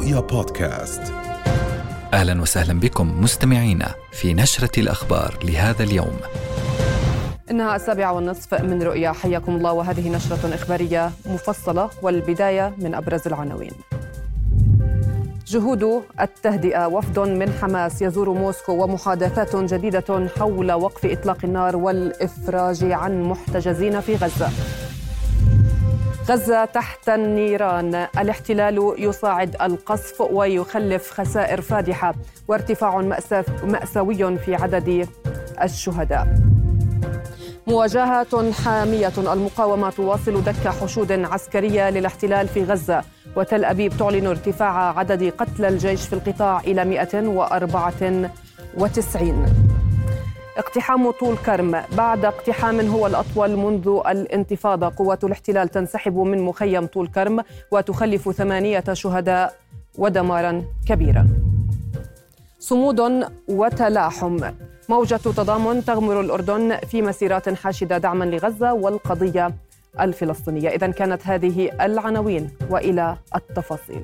رؤيا بودكاست أهلا وسهلا بكم مستمعينا في نشرة الأخبار لهذا اليوم. إنها السابعة والنصف من رؤيا حياكم الله وهذه نشرة إخبارية مفصلة والبداية من أبرز العناوين. جهود التهدئة وفد من حماس يزور موسكو ومحادثات جديدة حول وقف إطلاق النار والإفراج عن محتجزين في غزة. غزة تحت النيران. الاحتلال يصاعد القصف ويخلف خسائر فادحة وارتفاع مأساوي في عدد الشهداء. مواجهة حامية. المقاومة تواصل دك حشود عسكرية للاحتلال في غزة. وتل أبيب تعلن ارتفاع عدد قتلى الجيش في القطاع إلى 194 اقتحام طول كرم. بعد اقتحام هو الأطول منذ الانتفاضة قوات الاحتلال تنسحب من مخيم طول كرم وتخلف ثمانية شهداء ودمارا كبيرا. صمود وتلاحم. موجة تضامن تغمر الأردن في مسيرات حاشدة دعما لغزة والقضية الفلسطينية. إذا كانت هذه العناوين وإلى التفاصيل.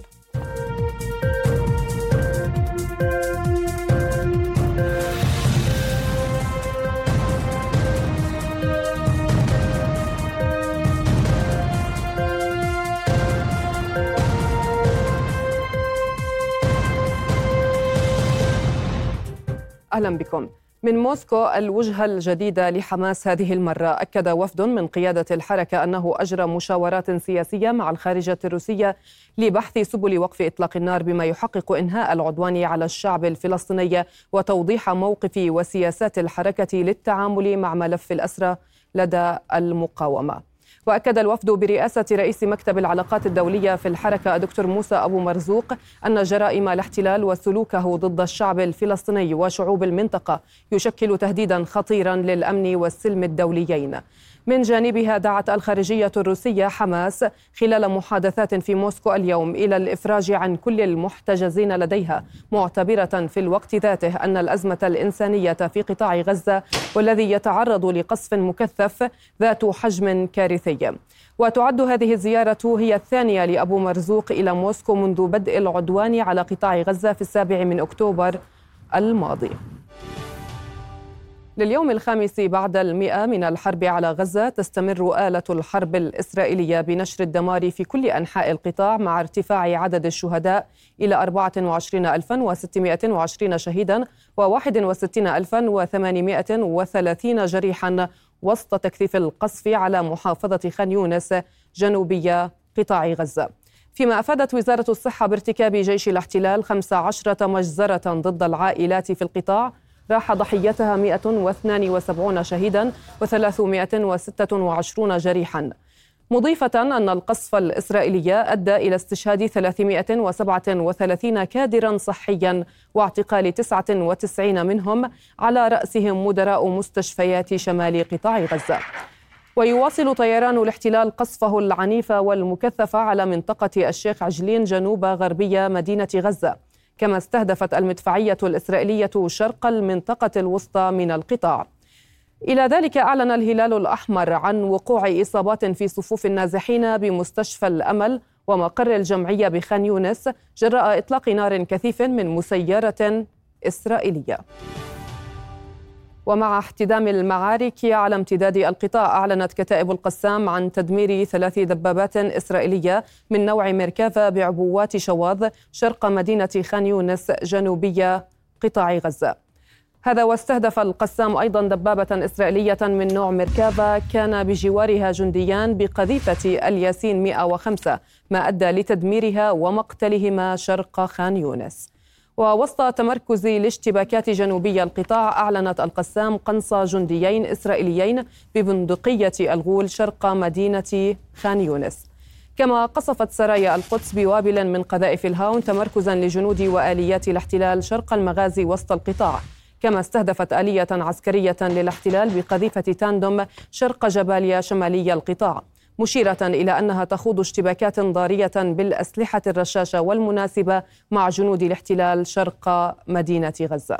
أهلا بكم. من موسكو الوجهة الجديدة لحماس هذه المرة. أكد وفد من قيادة الحركة أنه أجرى مشاورات سياسية مع الخارجية الروسية لبحث سبل وقف إطلاق النار بما يحقق إنهاء العدوان على الشعب الفلسطيني وتوضيح موقف وسياسات الحركة للتعامل مع ملف الأسرى لدى المقاومة. وأكد الوفد برئاسة رئيس مكتب العلاقات الدولية في الحركة دكتور موسى أبو مرزوق أن جرائم الاحتلال وسلوكه ضد الشعب الفلسطيني وشعوب المنطقة يشكل تهديدا خطيرا للأمن والسلم الدوليين. من جانبها دعت الخارجية الروسية حماس خلال محادثات في موسكو اليوم إلى الإفراج عن كل المحتجزين لديها معتبرة في الوقت ذاته أن الأزمة الإنسانية في قطاع غزة والذي يتعرض لقصف مكثف ذات حجم كارثي. وتعد هذه الزيارة هي الثانية لأبو مرزوق إلى موسكو منذ بدء العدوان على قطاع غزة في السابع من أكتوبر الماضي. لليوم الخامس بعد المئة من الحرب على غزة تستمر آلة الحرب الإسرائيلية بنشر الدمار في كل أنحاء القطاع مع ارتفاع عدد الشهداء إلى 24620 شهيدا و61830 جريحا وسط تكثيف القصف على محافظة خان يونس جنوبية قطاع غزة. فيما أفادت وزارة الصحة بارتكاب جيش الاحتلال 15 مجزرة ضد العائلات في القطاع راح ضحيتها 172 شهيدا و326 جريحا. مضيفة أن القصف الإسرائيلي أدى إلى استشهاد 337 كادرا صحيا واعتقال 99 منهم على رأسهم مدراء مستشفيات شمال قطاع غزة. ويواصل طيران الاحتلال قصفه العنيف والمكثف على منطقة الشيخ عجلين جنوب غربية مدينة غزة. كما استهدفت المدفعية الإسرائيلية شرق المنطقة الوسطى من القطاع. إلى ذلك أعلن الهلال الأحمر عن وقوع إصابات في صفوف النازحين بمستشفى الأمل ومقر الجمعية بخان يونس جراء إطلاق نار كثيف من مسيرة إسرائيلية. ومع احتدام المعارك على امتداد القطاع أعلنت كتائب القسام عن تدمير ثلاث دبابات إسرائيلية من نوع ميركافا بعبوات شواظ شرق مدينة خان يونس جنوبية قطاع غزة. هذا واستهدف القسام أيضا دبابة إسرائيلية من نوع ميركافا كان بجوارها جنديان بقذيفة الياسين 105 ما أدى لتدميرها ومقتلهما شرق خان يونس. ووسط تمركز الاشتباكات جنوبي القطاع أعلنت القسام قنص جنديين إسرائيليين ببندقية الغول شرق مدينة خان يونس. كما قصفت سرايا القدس بوابل من قذائف الهاون تمركزا لجنود وآليات الاحتلال شرق المغازي وسط القطاع. كما استهدفت آلية عسكرية للاحتلال بقذيفة تاندوم شرق جباليا شمالي القطاع. مشيرة إلى أنها تخوض اشتباكات ضارية بالأسلحة الرشاشة والمناسبة مع جنود الاحتلال شرق مدينة غزة.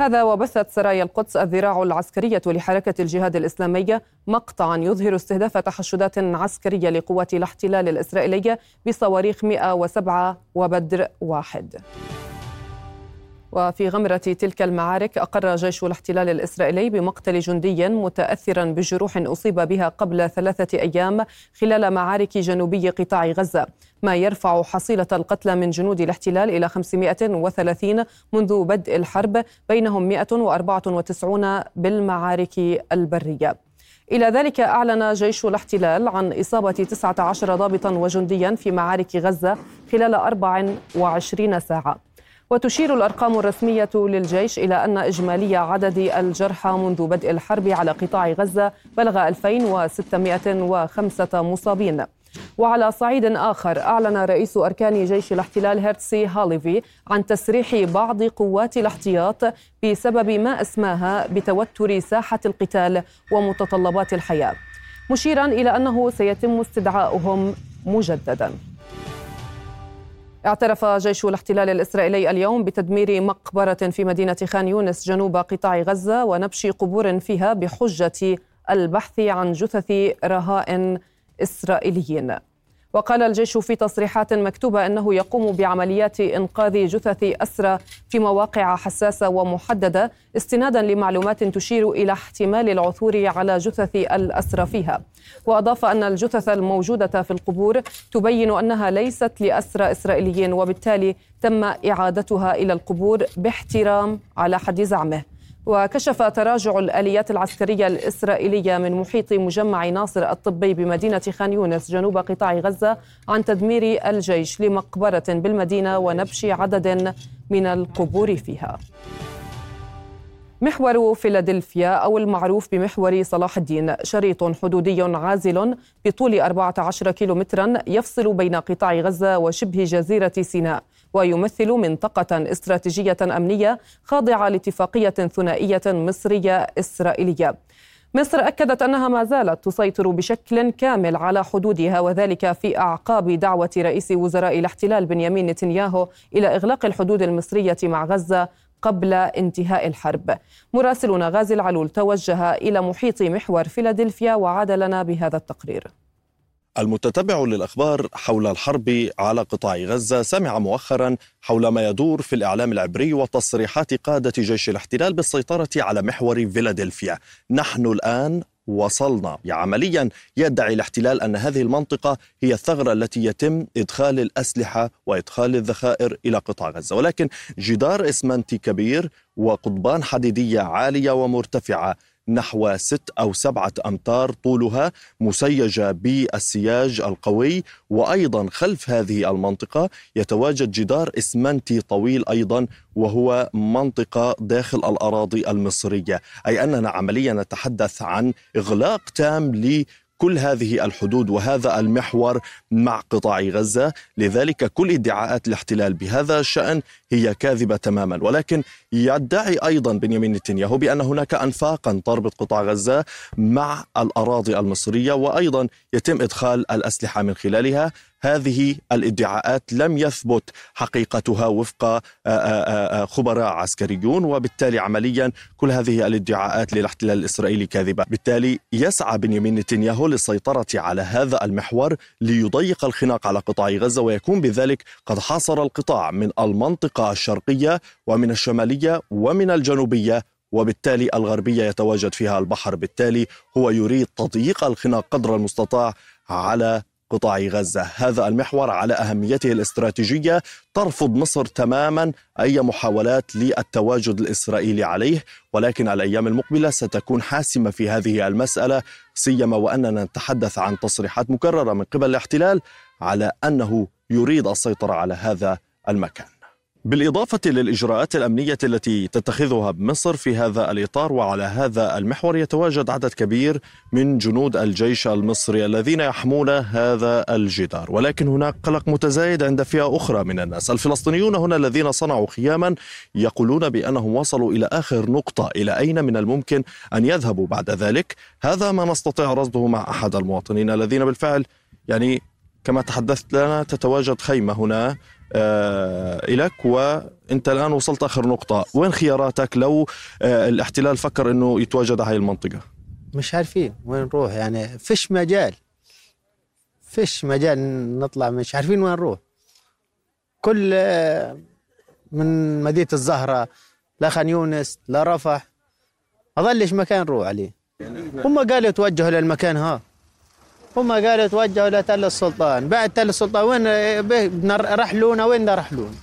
هذا وبثت سرايا القدس الذراع العسكرية لحركة الجهاد الإسلامية مقطعا يظهر استهداف تحشدات عسكرية لقوات الاحتلال الإسرائيلية بصواريخ 107 وبدر واحد. وفي غمرة تلك المعارك أقر جيش الاحتلال الإسرائيلي بمقتل جندي متأثرا بجروح أصيب بها قبل ثلاثة أيام خلال معارك جنوبي قطاع غزة. ما يرفع حصيلة القتلى من جنود الاحتلال إلى 530 منذ بدء الحرب بينهم 194 بالمعارك البرية. إلى ذلك أعلن جيش الاحتلال عن إصابة 19 ضابطا وجنديا في معارك غزة خلال 24 ساعة. وتشير الأرقام الرسمية للجيش إلى أن إجمالي عدد الجرحى منذ بدء الحرب على قطاع غزة بلغ 2605 مصابين. وعلى صعيد آخر أعلن رئيس أركان جيش الاحتلال هيرتسي هاليفي عن تسريح بعض قوات الاحتياط بسبب ما أسماها بتوتر ساحة القتال ومتطلبات الحياة. مشيرا إلى أنه سيتم استدعاؤهم مجددا. اعترف جيش الاحتلال الإسرائيلي اليوم بتدمير مقبرة في مدينة خان يونس جنوب قطاع غزة ونبش قبور فيها بحجة البحث عن جثث رهائن إسرائيليين. وقال الجيش في تصريحات مكتوبة أنه يقوم بعمليات إنقاذ جثث أسرى في مواقع حساسة ومحددة استنادا لمعلومات تشير إلى احتمال العثور على جثث الأسرى فيها. وأضاف أن الجثث الموجودة في القبور تبين أنها ليست لأسرى إسرائيليين وبالتالي تم إعادتها إلى القبور باحترام على حد زعمه. وكشف تراجع الآليات العسكرية الإسرائيلية من محيط مجمع ناصر الطبي بمدينة خان يونس جنوب قطاع غزة عن تدمير الجيش لمقبرة بالمدينة ونبش عدد من القبور فيها. محور فيلادلفيا أو المعروف بمحور صلاح الدين شريط حدودي عازل بطول 14 كيلومترا يفصل بين قطاع غزة وشبه جزيرة سيناء. ويمثل منطقة استراتيجية أمنية خاضعة لاتفاقية ثنائية مصرية إسرائيلية. مصر أكدت أنها ما زالت تسيطر بشكل كامل على حدودها وذلك في أعقاب دعوة رئيس وزراء الاحتلال بنيامين نتنياهو إلى إغلاق الحدود المصرية مع غزة قبل انتهاء الحرب. مراسلنا غازي العلول توجه إلى محيط محور فيلادلفيا وعاد لنا بهذا التقرير. المتتبع للأخبار حول الحرب على قطاع غزة سمع مؤخرا حول ما يدور في الإعلام العبري وتصريحات قادة جيش الاحتلال بالسيطرة على محور فيلادلفيا. نحن الآن وصلنا. عمليا يدعي الاحتلال أن هذه المنطقة هي الثغرة التي يتم إدخال الأسلحة وإدخال الذخائر إلى قطاع غزة. ولكن جدار إسمنتي كبير وقضبان حديدية عالية ومرتفعة نحو ست أو سبعة أمتار طولها مسيجة بالسياج القوي. وأيضا خلف هذه المنطقة يتواجد جدار إسمنتي طويل أيضا وهو منطقة داخل الأراضي المصرية. أي أننا عمليا نتحدث عن إغلاق تام كل هذه الحدود وهذا المحور مع قطاع غزة. لذلك كل ادعاءات الاحتلال بهذا الشأن هي كاذبة تماما. ولكن يدعي أيضا بنيامين نتنياهو بأن هناك أنفاقا تربط قطاع غزة مع الأراضي المصرية وأيضا يتم إدخال الأسلحة من خلالها. هذه الادعاءات لم يثبت حقيقتها وفق آه، آه، آه، خبراء عسكريون وبالتالي عمليا كل هذه الادعاءات للاحتلال الإسرائيلي كاذبة، بالتالي يسعى بنيامين نتنياهو للسيطرة على هذا المحور ليضيق الخناق على قطاع غزة ويكون بذلك قد حاصر القطاع من المنطقة الشرقية ومن الشمالية ومن الجنوبية وبالتالي الغربية يتواجد فيها البحر، بالتالي هو يريد تضييق الخناق قدر المستطاع على قطاع غزة. هذا المحور على أهميته الاستراتيجية ترفض مصر تماما أي محاولات للتواجد الإسرائيلي عليه ولكن الأيام المقبلة ستكون حاسمة في هذه المسألة سيما وأننا نتحدث عن تصريحات مكررة من قبل الاحتلال على أنه يريد السيطرة على هذا المكان. بالإضافة للإجراءات الأمنية التي تتخذها مصر في هذا الإطار وعلى هذا المحور يتواجد عدد كبير من جنود الجيش المصري الذين يحمون هذا الجدار. ولكن هناك قلق متزايد عند فئة أخرى من الناس. الفلسطينيون هنا الذين صنعوا خياما يقولون بأنهم وصلوا إلى آخر نقطة إلى أين من الممكن أن يذهبوا بعد ذلك؟ هذا ما نستطيع رصده مع أحد المواطنين الذين بالفعل يعني كما تحدثت لنا تتواجد خيمة هنا آه لك وأنت الآن وصلت آخر نقطة. وين خياراتك لو آه الاحتلال فكر إنه يتواجد هاي المنطقة؟ مش عارفين وين نروح يعني فيش مجال. فيش مجال نطلع مش عارفين وين نروح. كل آه، من مدينة الزهرة لخان يونس لرفح أظلش مكان نروح عليه. هم قالوا توجهوا للمكان ها. هم قالوا توجهوا لتل السلطان. بعد تل السلطان وين رحلونا وين رحلونا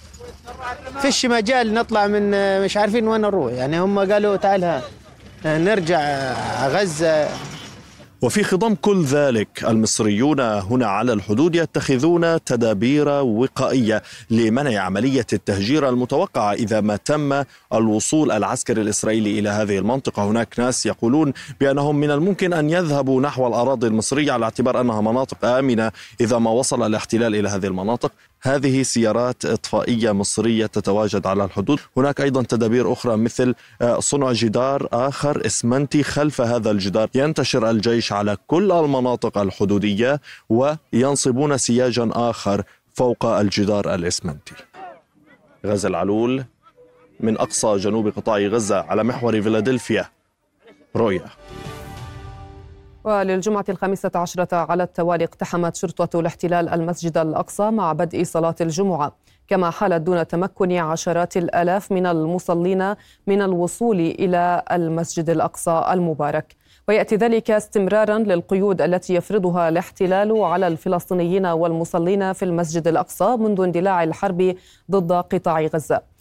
فيش مجال نطلع من مش عارفين وين نروح. يعني هم قالوا تعال نرجع غزة. وفي خضم كل ذلك المصريون هنا على الحدود يتخذون تدابير وقائية لمنع عملية التهجير المتوقعة إذا ما تم الوصول العسكري الإسرائيلي إلى هذه المنطقة، هناك ناس يقولون بأنهم من الممكن أن يذهبوا نحو الأراضي المصرية على اعتبار أنها مناطق آمنة إذا ما وصل الاحتلال إلى هذه المناطق، هذه سيارات إطفائية مصرية تتواجد على الحدود. هناك أيضا تدابير أخرى مثل آه، صنع جدار آخر إسمنتي خلف هذا الجدار. ينتشر الجيش على كل المناطق الحدودية وينصبون سياجا آخر فوق الجدار الإسمنتي. غزة العلول من أقصى جنوب قطاع غزة على محور فيلادلفيا. رؤيا وللجمعة الخامسة عشرة على التوالي اقتحمت شرطة الاحتلال المسجد الأقصى مع بدء صلاة الجمعة. كما حالت دون تمكن عشرات الآلاف من المصلين من الوصول إلى المسجد الأقصى المبارك. ويأتي ذلك استمرارا للقيود التي يفرضها الاحتلال على الفلسطينيين والمصلين في المسجد الأقصى منذ اندلاع الحرب ضد قطاع غزة.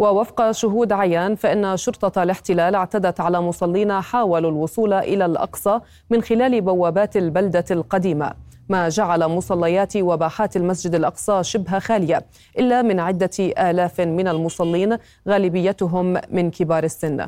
ووفق شهود عيان فإن شرطة الاحتلال اعتدت على مصلين حاولوا الوصول إلى الأقصى من خلال بوابات البلدة القديمة. ما جعل مصليات وباحات المسجد الأقصى شبه خالية إلا من عدة آلاف من المصلين غالبيتهم من كبار السن.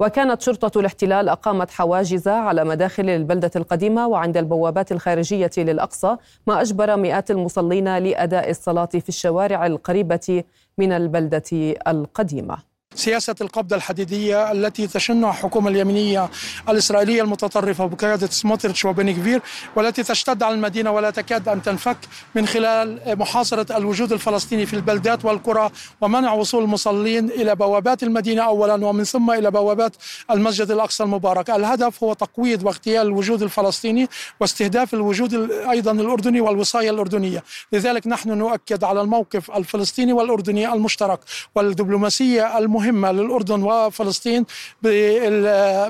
وكانت شرطة الاحتلال أقامت حواجز على مداخل البلدة القديمة وعند البوابات الخارجية للأقصى ما أجبر مئات المصلين لأداء الصلاة في الشوارع القريبة من البلدة القديمة. سياسة القبضة الحديدية التي تشنها الحكومة اليمينية الإسرائيلية المتطرفة بقيادة سموتريتش وبن كفير والتي تشتد على المدينة ولا تكاد أن تنفك من خلال محاصرة الوجود الفلسطيني في البلدات والقرى ومنع وصول المصلين إلى بوابات المدينة أولا ومن ثم إلى بوابات المسجد الأقصى المبارك. الهدف هو تقويض واغتيال الوجود الفلسطيني واستهداف الوجود أيضا الأردني والوصاية الأردنية. لذلك نحن نؤكد على الموقف الفلسطيني والأردني المشترك والدبلوماسية المهمة مهمة للأردن وفلسطين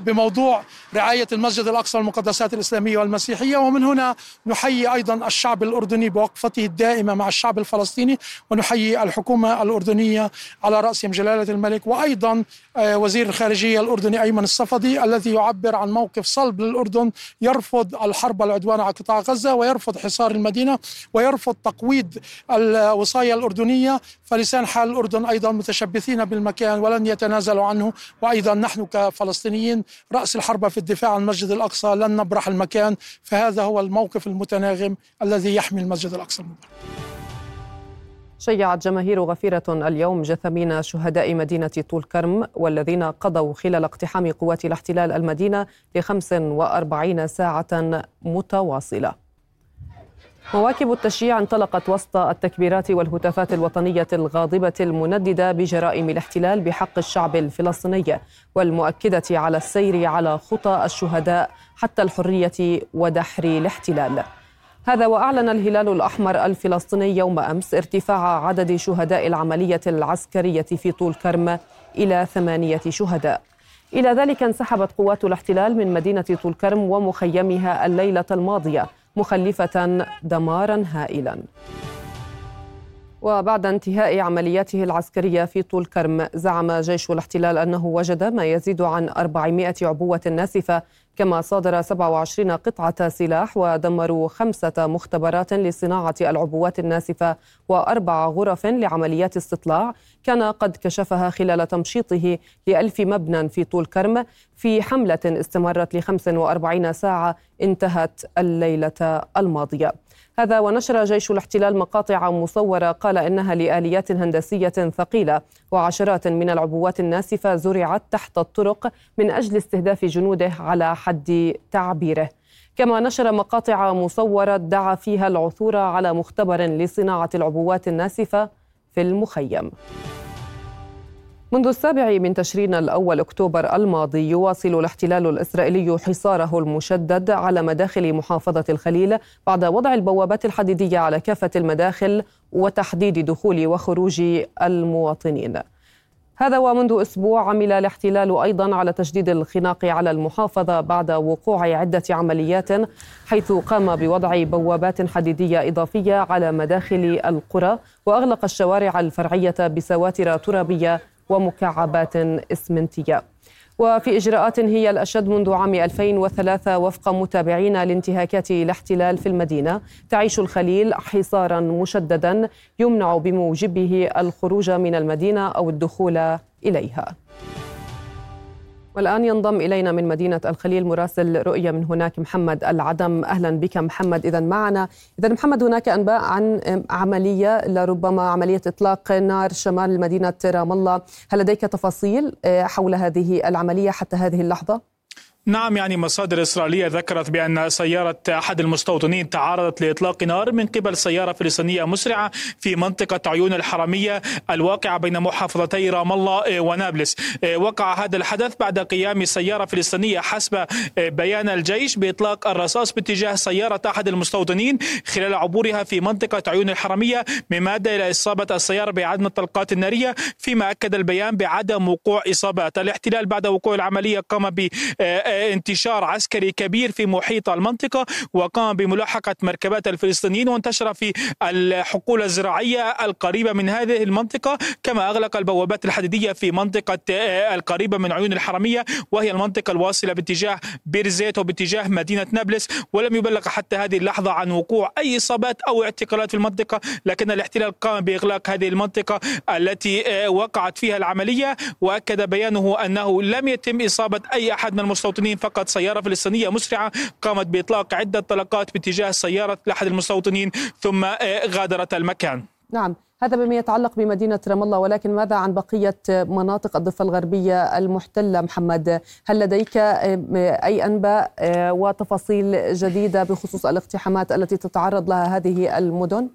بموضوع رعاية المسجد الأقصى والمقدسات الإسلامية والمسيحية. ومن هنا نحيي أيضا الشعب الأردني بوقفته الدائمة مع الشعب الفلسطيني ونحيي الحكومة الأردنية على رأسهم جلالة الملك وأيضا آه، وزير الخارجية الأردني أيمن الصفدي الذي يعبر عن موقف صلب للأردن يرفض الحرب والعدوان على قطاع غزة ويرفض حصار المدينة ويرفض تقويض الوصاية الأردنية فلسان حال الأردن أيضا متشبثين بالمكان ولن يتنازلوا عنه. وأيضا نحن كفلسطينيين رأس الحرب في الدفاع عن المسجد الأقصى لن نبرح المكان. فهذا هو الموقف المتناغم الذي يحمي المسجد الأقصى المبارك. شيعت جماهير غفيرة اليوم جثمين شهداء مدينة طول كرم والذين قضوا خلال اقتحام قوات الاحتلال المدينة ل 45 ساعة متواصلة. مواكب التشييع انطلقت وسط التكبيرات والهتافات الوطنية الغاضبة المنددة بجرائم الاحتلال بحق الشعب الفلسطيني والمؤكدة على السير على خطى الشهداء حتى الحرية ودحر الاحتلال. هذا وأعلن الهلال الأحمر الفلسطيني يوم أمس ارتفاع عدد شهداء العملية العسكرية في طول كرم إلى ثمانية شهداء. إلى ذلك انسحبت قوات الاحتلال من مدينة طول كرم ومخيمها الليلة الماضية. مخلفة دمارا هائلا. وبعد انتهاء عملياته العسكرية في طول كرم زعم جيش الاحتلال أنه وجد ما يزيد عن 400 عبوة ناسفة كما صادر 27 قطعة سلاح ودمروا خمسة مختبرات لصناعة العبوات الناسفة وأربع غرف لعمليات استطلاع. كان قد كشفها خلال تمشيطه لألف مبنى في طول كرم في حملة استمرت ل 45 ساعة. انتهت الليلة الماضية. هذا ونشر جيش الاحتلال مقاطع مصورة قال إنها لآليات هندسية ثقيلة وعشرات من العبوات الناسفة زرعت تحت الطرق من أجل استهداف جنوده على حد تعبيره. كما نشر مقاطع مصورة دعا فيها العثور على مختبر لصناعة العبوات الناسفة في المخيم. منذ السابع من تشرين الأول أكتوبر الماضي يواصل الاحتلال الإسرائيلي حصاره المشدد على مداخل محافظة الخليل بعد وضع البوابات الحديدية على كافة المداخل وتحديد دخول وخروج المواطنين. هذا ومنذ أسبوع عمل الاحتلال أيضا على تشديد الخناق على المحافظة بعد وقوع عدة عمليات حيث قام بوضع بوابات حديدية إضافية على مداخل القرى وأغلق الشوارع الفرعية بسواتر ترابية ومكعبات اسمنتيه وفي إجراءات هي الأشد منذ عام 2003 وفق متابعين لانتهاكات الاحتلال في المدينة تعيش الخليل حصارا مشددا يمنع بموجبه الخروج من المدينة أو الدخول إليها. والآن ينضم إلينا من مدينة الخليل مراسل رؤية من هناك محمد العدم. أهلا بك محمد. إذا معنا. إذا محمد هناك أنباء عن عملية لربما عملية إطلاق نار شمال مدينة رام الله. هل لديك تفاصيل حول هذه العملية حتى هذه اللحظة؟ نعم يعني مصادر إسرائيلية ذكرت بأن سيارة أحد المستوطنين تعرضت لإطلاق نار من قبل سيارة فلسطينية مسرعة في منطقة عيون الحرمية الواقعة بين محافظتي رام الله ونابلس. وقع هذا الحدث بعد قيام سيارة فلسطينية حسب بيان الجيش بإطلاق الرصاص باتجاه سيارة أحد المستوطنين خلال عبورها في منطقة عيون الحرمية مما أدى إلى إصابة السيارة بعدم الطلقات النارية؟ فيما أكد البيان بعدم وقوع إصابات. الاحتلال بعد وقوع العملية قام ب انتشار عسكري كبير في محيط المنطقة وقام بملاحقة مركبات الفلسطينيين وانتشر في الحقول الزراعية القريبة من هذه المنطقة. كما أغلق البوابات الحديدية في منطقة آه، القريبة من عيون الحرمية وهي المنطقة الواصلة باتجاه بيرزيت وباتجاه مدينة نابلس. ولم يبلغ حتى هذه اللحظة عن وقوع أي إصابات أو اعتقالات في المنطقة لكن الاحتلال قام بإغلاق هذه المنطقة التي آه، وقعت فيها العملية. وأكد بيانه أنه لم يتم إصابة أي أحد من المستوطنين. المستوطنين فقط سيارة فلسطينية مسرعة قامت بإطلاق عدة طلقات باتجاه سيارة لأحد المستوطنين ثم آه، غادرت المكان. نعم هذا بما يتعلق بمدينة رام الله. ولكن ماذا عن بقية مناطق الضفة الغربية المحتلة؟ محمد هل لديك آه، أي أنباء آه، وتفاصيل جديدة بخصوص الاقتحامات التي تتعرض لها هذه المدن؟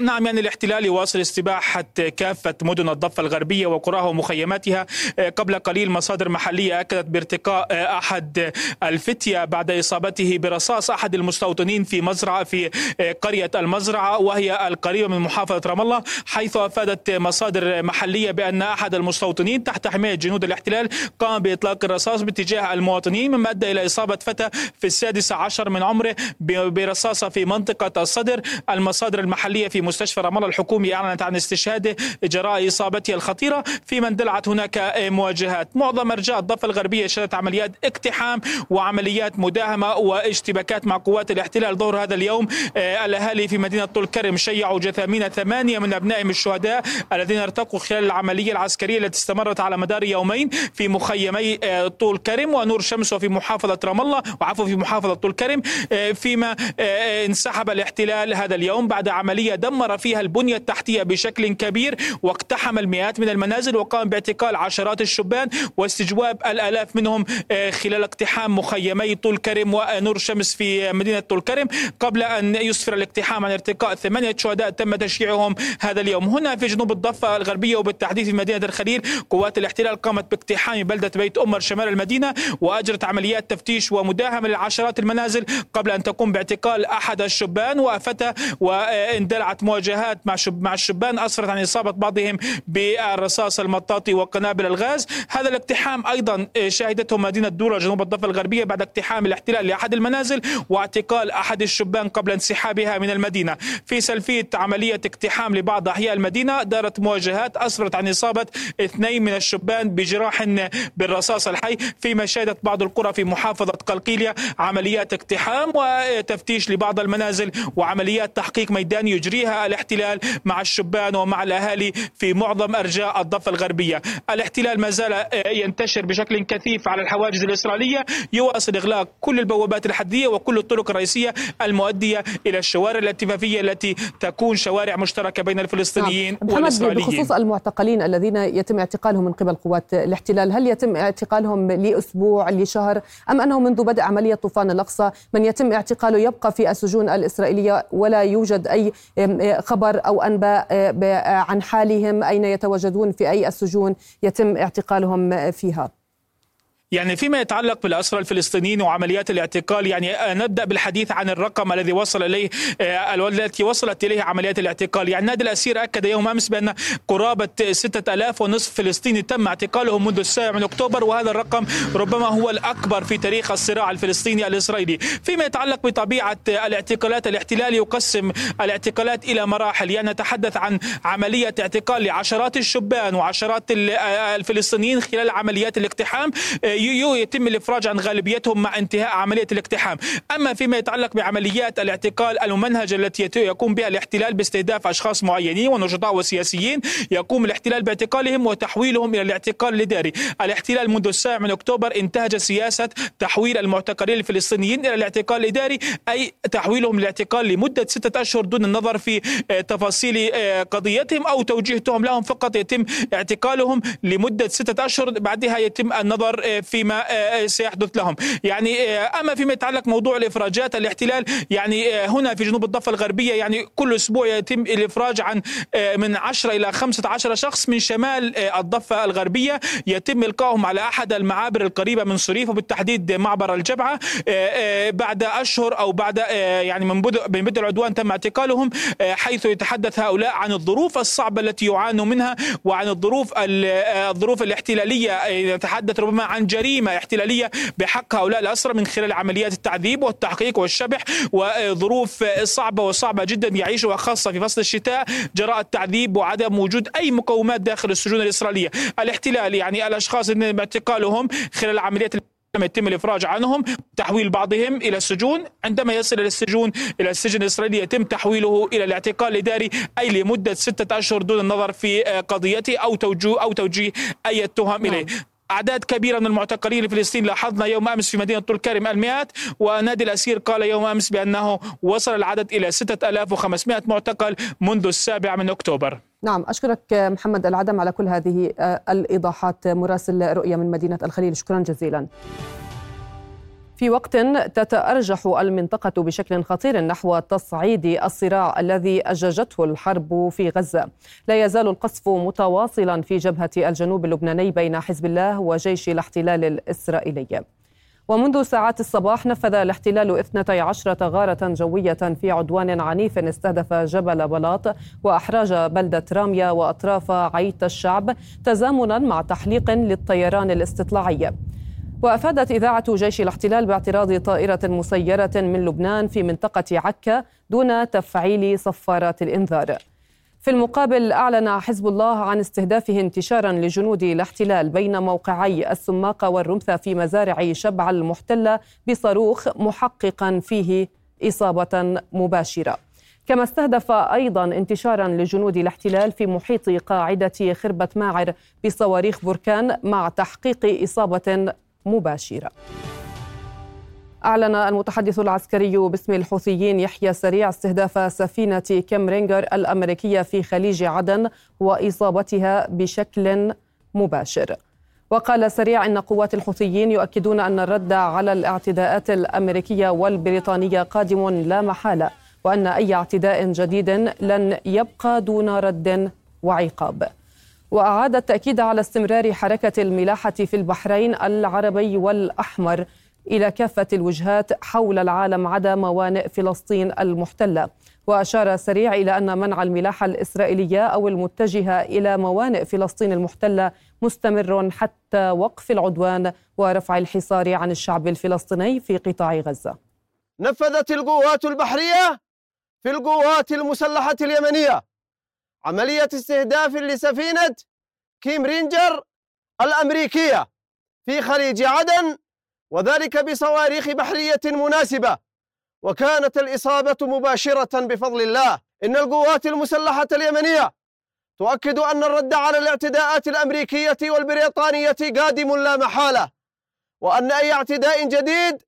نعم يعني الاحتلال يواصل استباحة كافة مدن الضفة الغربية وقراها ومخيماتها آه، قبل قليل مصادر محلية أكدت بارتقاء آه، أحد الفتية بعد إصابته برصاص أحد المستوطنين في مزرعة في آه، قرية المزرعة وهي القريبة من محافظة رام الله حيث أفادت مصادر محلية بأن أحد المستوطنين تحت حماية جنود الاحتلال قام بإطلاق الرصاص باتجاه المواطنين مما أدى إلى إصابة فتى في السادس عشر من عمره برصاصة في منطقة الصدر المصادر المحلية في مستشفى رام الله الحكومي أعلنت عن استشهاده جراء إصابته الخطيرة. فيما اندلعت هناك مواجهات. معظم أرجاء الضفة الغربية شهدت عمليات اقتحام وعمليات مداهمة واشتباكات مع قوات الاحتلال ظهر هذا اليوم. آه، الأهالي في مدينة طول كرم شيعوا جثامين ثمانية من أبنائهم الشهداء الذين ارتقوا خلال العملية العسكرية التي استمرت على مدار يومين في مخيمي آه، طول كرم. ونور شمس وفي محافظة رام الله. وعفوا في محافظة طول كرم. آه، فيما انسحب الاحتلال هذا اليوم بعد عملية دمر فيها البنية التحتية بشكل كبير واقتحم المئات من المنازل وقام باعتقال عشرات الشبان واستجواب الآلاف منهم آه، خلال اقتحام مخيمي طول كرم ونور شمس في مدينة طول كرم قبل أن يسفر الاقتحام عن ارتقاء ثمانية شهداء تم تشييعهم هذا اليوم. هنا في جنوب الضفة الغربية وبالتحديد في مدينة الخليل قوات الاحتلال قامت باقتحام بلدة بيت أمر شمال المدينة وأجرت عمليات تفتيش ومداهمة لعشرات المنازل قبل أن تقوم باعتقال أحد الشبان وفتى واندلعت مواجهات مع شب مع الشبان اسفرت عن إصابة بعضهم بالرصاص المطاطي وقنابل الغاز. هذا الاقتحام أيضا شهدته مدينة دوره جنوب الضفة الغربية بعد اقتحام الاحتلال لأحد المنازل واعتقال أحد الشبان قبل انسحابها من المدينة. في سلفيه عملية اقتحام لبعض أحياء المدينة دارت مواجهات اسفرت عن إصابة اثنين من الشبان بجراح بالرصاص الحي. فيما شهدت بعض القرى في محافظة قلقيلية عمليات اقتحام وتفتيش لبعض المنازل وعمليات تحقيق ميداني يجريها الاحتلال مع الشبان ومع الأهالي في معظم أرجاء الضفة الغربية الاحتلال ما زال ينتشر بشكل كثيف على الحواجز الإسرائيلية يواصل إغلاق كل البوابات الحدية وكل الطرق الرئيسية المؤدية إلى الشوارع الاتفاقية التي تكون شوارع مشتركة بين الفلسطينيين نعم. والإسرائيليين بخصوص المعتقلين الذين يتم اعتقالهم من قبل قوات الاحتلال هل يتم اعتقالهم لأسبوع لشهر أم أنه منذ بدء عملية طوفان الأقصى من يتم اعتقاله يبقى في السجون الإسرائيلية ولا يوجد أي خبر أو أنباء عن حالهم أين يتواجدون في أي السجون يتم اعتقالهم فيها. يعني فيما يتعلق بالأسرى الفلسطينيين وعمليات الاعتقال يعني نبدأ بالحديث عن الرقم الذي وصل إليه التي وصلت إليه عمليات الاعتقال. يعني نادي الأسير أكد يوم أمس بأن قرابة ستة ألاف ونصف فلسطيني تم اعتقالهم منذ السابع من أكتوبر وهذا الرقم ربما هو الأكبر في تاريخ الصراع الفلسطيني الإسرائيلي. فيما يتعلق بطبيعة الاعتقالات الاحتلال يقسم الاعتقالات إلى مراحل. يعني نتحدث عن عملية اعتقال لعشرات الشبان وعشرات الفلسطينيين خلال عمليات الاقتحام يتم الإفراج عن غالبيتهم مع انتهاء عملية الاقتحام، أما فيما يتعلق بعمليات الاعتقال الممنهجه التي يقوم بها الاحتلال باستهداف أشخاص معينين ونشطاء وسياسيين، يقوم الاحتلال باعتقالهم وتحويلهم إلى الاعتقال الإداري، الاحتلال منذ السابع من أكتوبر انتهج سياسة تحويل المعتقلين الفلسطينيين إلى الاعتقال الإداري، أي تحويلهم للاعتقال لمدة ستة أشهر دون النظر في تفاصيل قضيتهم أو توجيهتهم لهم. فقط يتم اعتقالهم لمدة ستة أشهر بعدها يتم النظر فيما آه، سيحدث لهم. يعني آه، أما فيما يتعلق موضوع الإفراجات الاحتلال يعني آه، هنا في جنوب الضفة الغربية يعني كل أسبوع يتم الإفراج عن من 10 إلى 15 شخص من شمال الضفة الغربية. يتم إلقائهم على أحد المعابر القريبة من صريف وبالتحديد معبر الجبعة. بعد أشهر أو بعد يعني من بدء من بدء العدوان تم اعتقالهم حيث يتحدث هؤلاء عن الظروف الصعبة التي يعانوا منها وعن الظروف الظروف الاحتلالية. يتحدث ربما عن جريمة احتلالية بحق هؤلاء الأسرى من خلال عمليات التعذيب والتحقيق والشبح وظروف صعبة وصعبة جدا يعيشها خاصه في فصل الشتاء جراء التعذيب وعدم وجود أي مقومات داخل السجون الإسرائيلية، الاحتلال يعني الأشخاص الذين اعتقالهم خلال عمليات يتم الإفراج عنهم تحويل بعضهم إلى السجون. عندما يصل إلى السجون إلى السجن الإسرائيلي يتم تحويله إلى الاعتقال الإداري أي لمدة ستة أشهر دون النظر في قضيته أو توجيه أو توجيه أي تهم إليه. نعم. أعداد كبيرة من المعتقلين الفلسطينيين لاحظنا يوم أمس في مدينة طول كرم المئات ونادي الأسير قال يوم أمس بأنه وصل العدد إلى 6500 معتقل منذ السابع من أكتوبر. نعم أشكرك محمد العدم على كل هذه الإيضاحات. مراسل رؤية من مدينة الخليل شكرا جزيلا. في وقت تتأرجح المنطقة بشكل خطير نحو تصعيد الصراع الذي أججته الحرب في غزة. لا يزال القصف متواصلا في جبهة الجنوب اللبناني بين حزب الله وجيش الاحتلال الإسرائيلي. ومنذ ساعات الصباح نفذ الاحتلال 12 غارة جوية في عدوان عنيف استهدف جبل بلاط وأحراج بلدة راميا وأطراف عيت الشعب تزامنا مع تحليق للطيران الاستطلاعي. وأفادت إذاعة جيش الاحتلال باعتراض طائرة مسيرة من لبنان في منطقة عكا دون تفعيل صفارات الإنذار. في المقابل أعلن حزب الله عن استهدافه انتشارا لجنود الاحتلال بين موقعي السماقه والرمثة في مزارع شبع المحتلة بصاروخ محققا فيه إصابة مباشرة. كما استهدف أيضا انتشارا لجنود الاحتلال في محيط قاعدة خربة ماعر بصواريخ بركان مع تحقيق إصابة مباشرة. أعلن المتحدث العسكري باسم الحوثيين يحيى سريع استهداف سفينة كيم رينجر الأمريكية في خليج عدن وإصابتها بشكل مباشر. وقال سريع إن قوات الحوثيين يؤكدون أن الرد على الاعتداءات الأمريكية والبريطانية قادم لا محالة وأن أي اعتداء جديد لن يبقى دون رد وعقاب. وأعاد التأكيد على استمرار حركة الملاحة في البحرين العربي والأحمر إلى كافة الوجهات حول العالم عدا موانئ فلسطين المحتلة. وأشار سريع إلى أن منع الملاحة الإسرائيلية أو المتجهة إلى موانئ فلسطين المحتلة مستمر حتى وقف العدوان ورفع الحصار عن الشعب الفلسطيني في قطاع غزة. نفذت القوات البحرية في القوات المسلحة اليمنية. عملية استهداف لسفينة كيم رينجر الأمريكية في خليج عدن وذلك بصواريخ بحرية مناسبة. وكانت الإصابة مباشرة بفضل الله. إن القوات المسلحة اليمنية تؤكد أن الرد على الاعتداءات الأمريكية والبريطانية قادم لا محالة وأن أي اعتداء جديد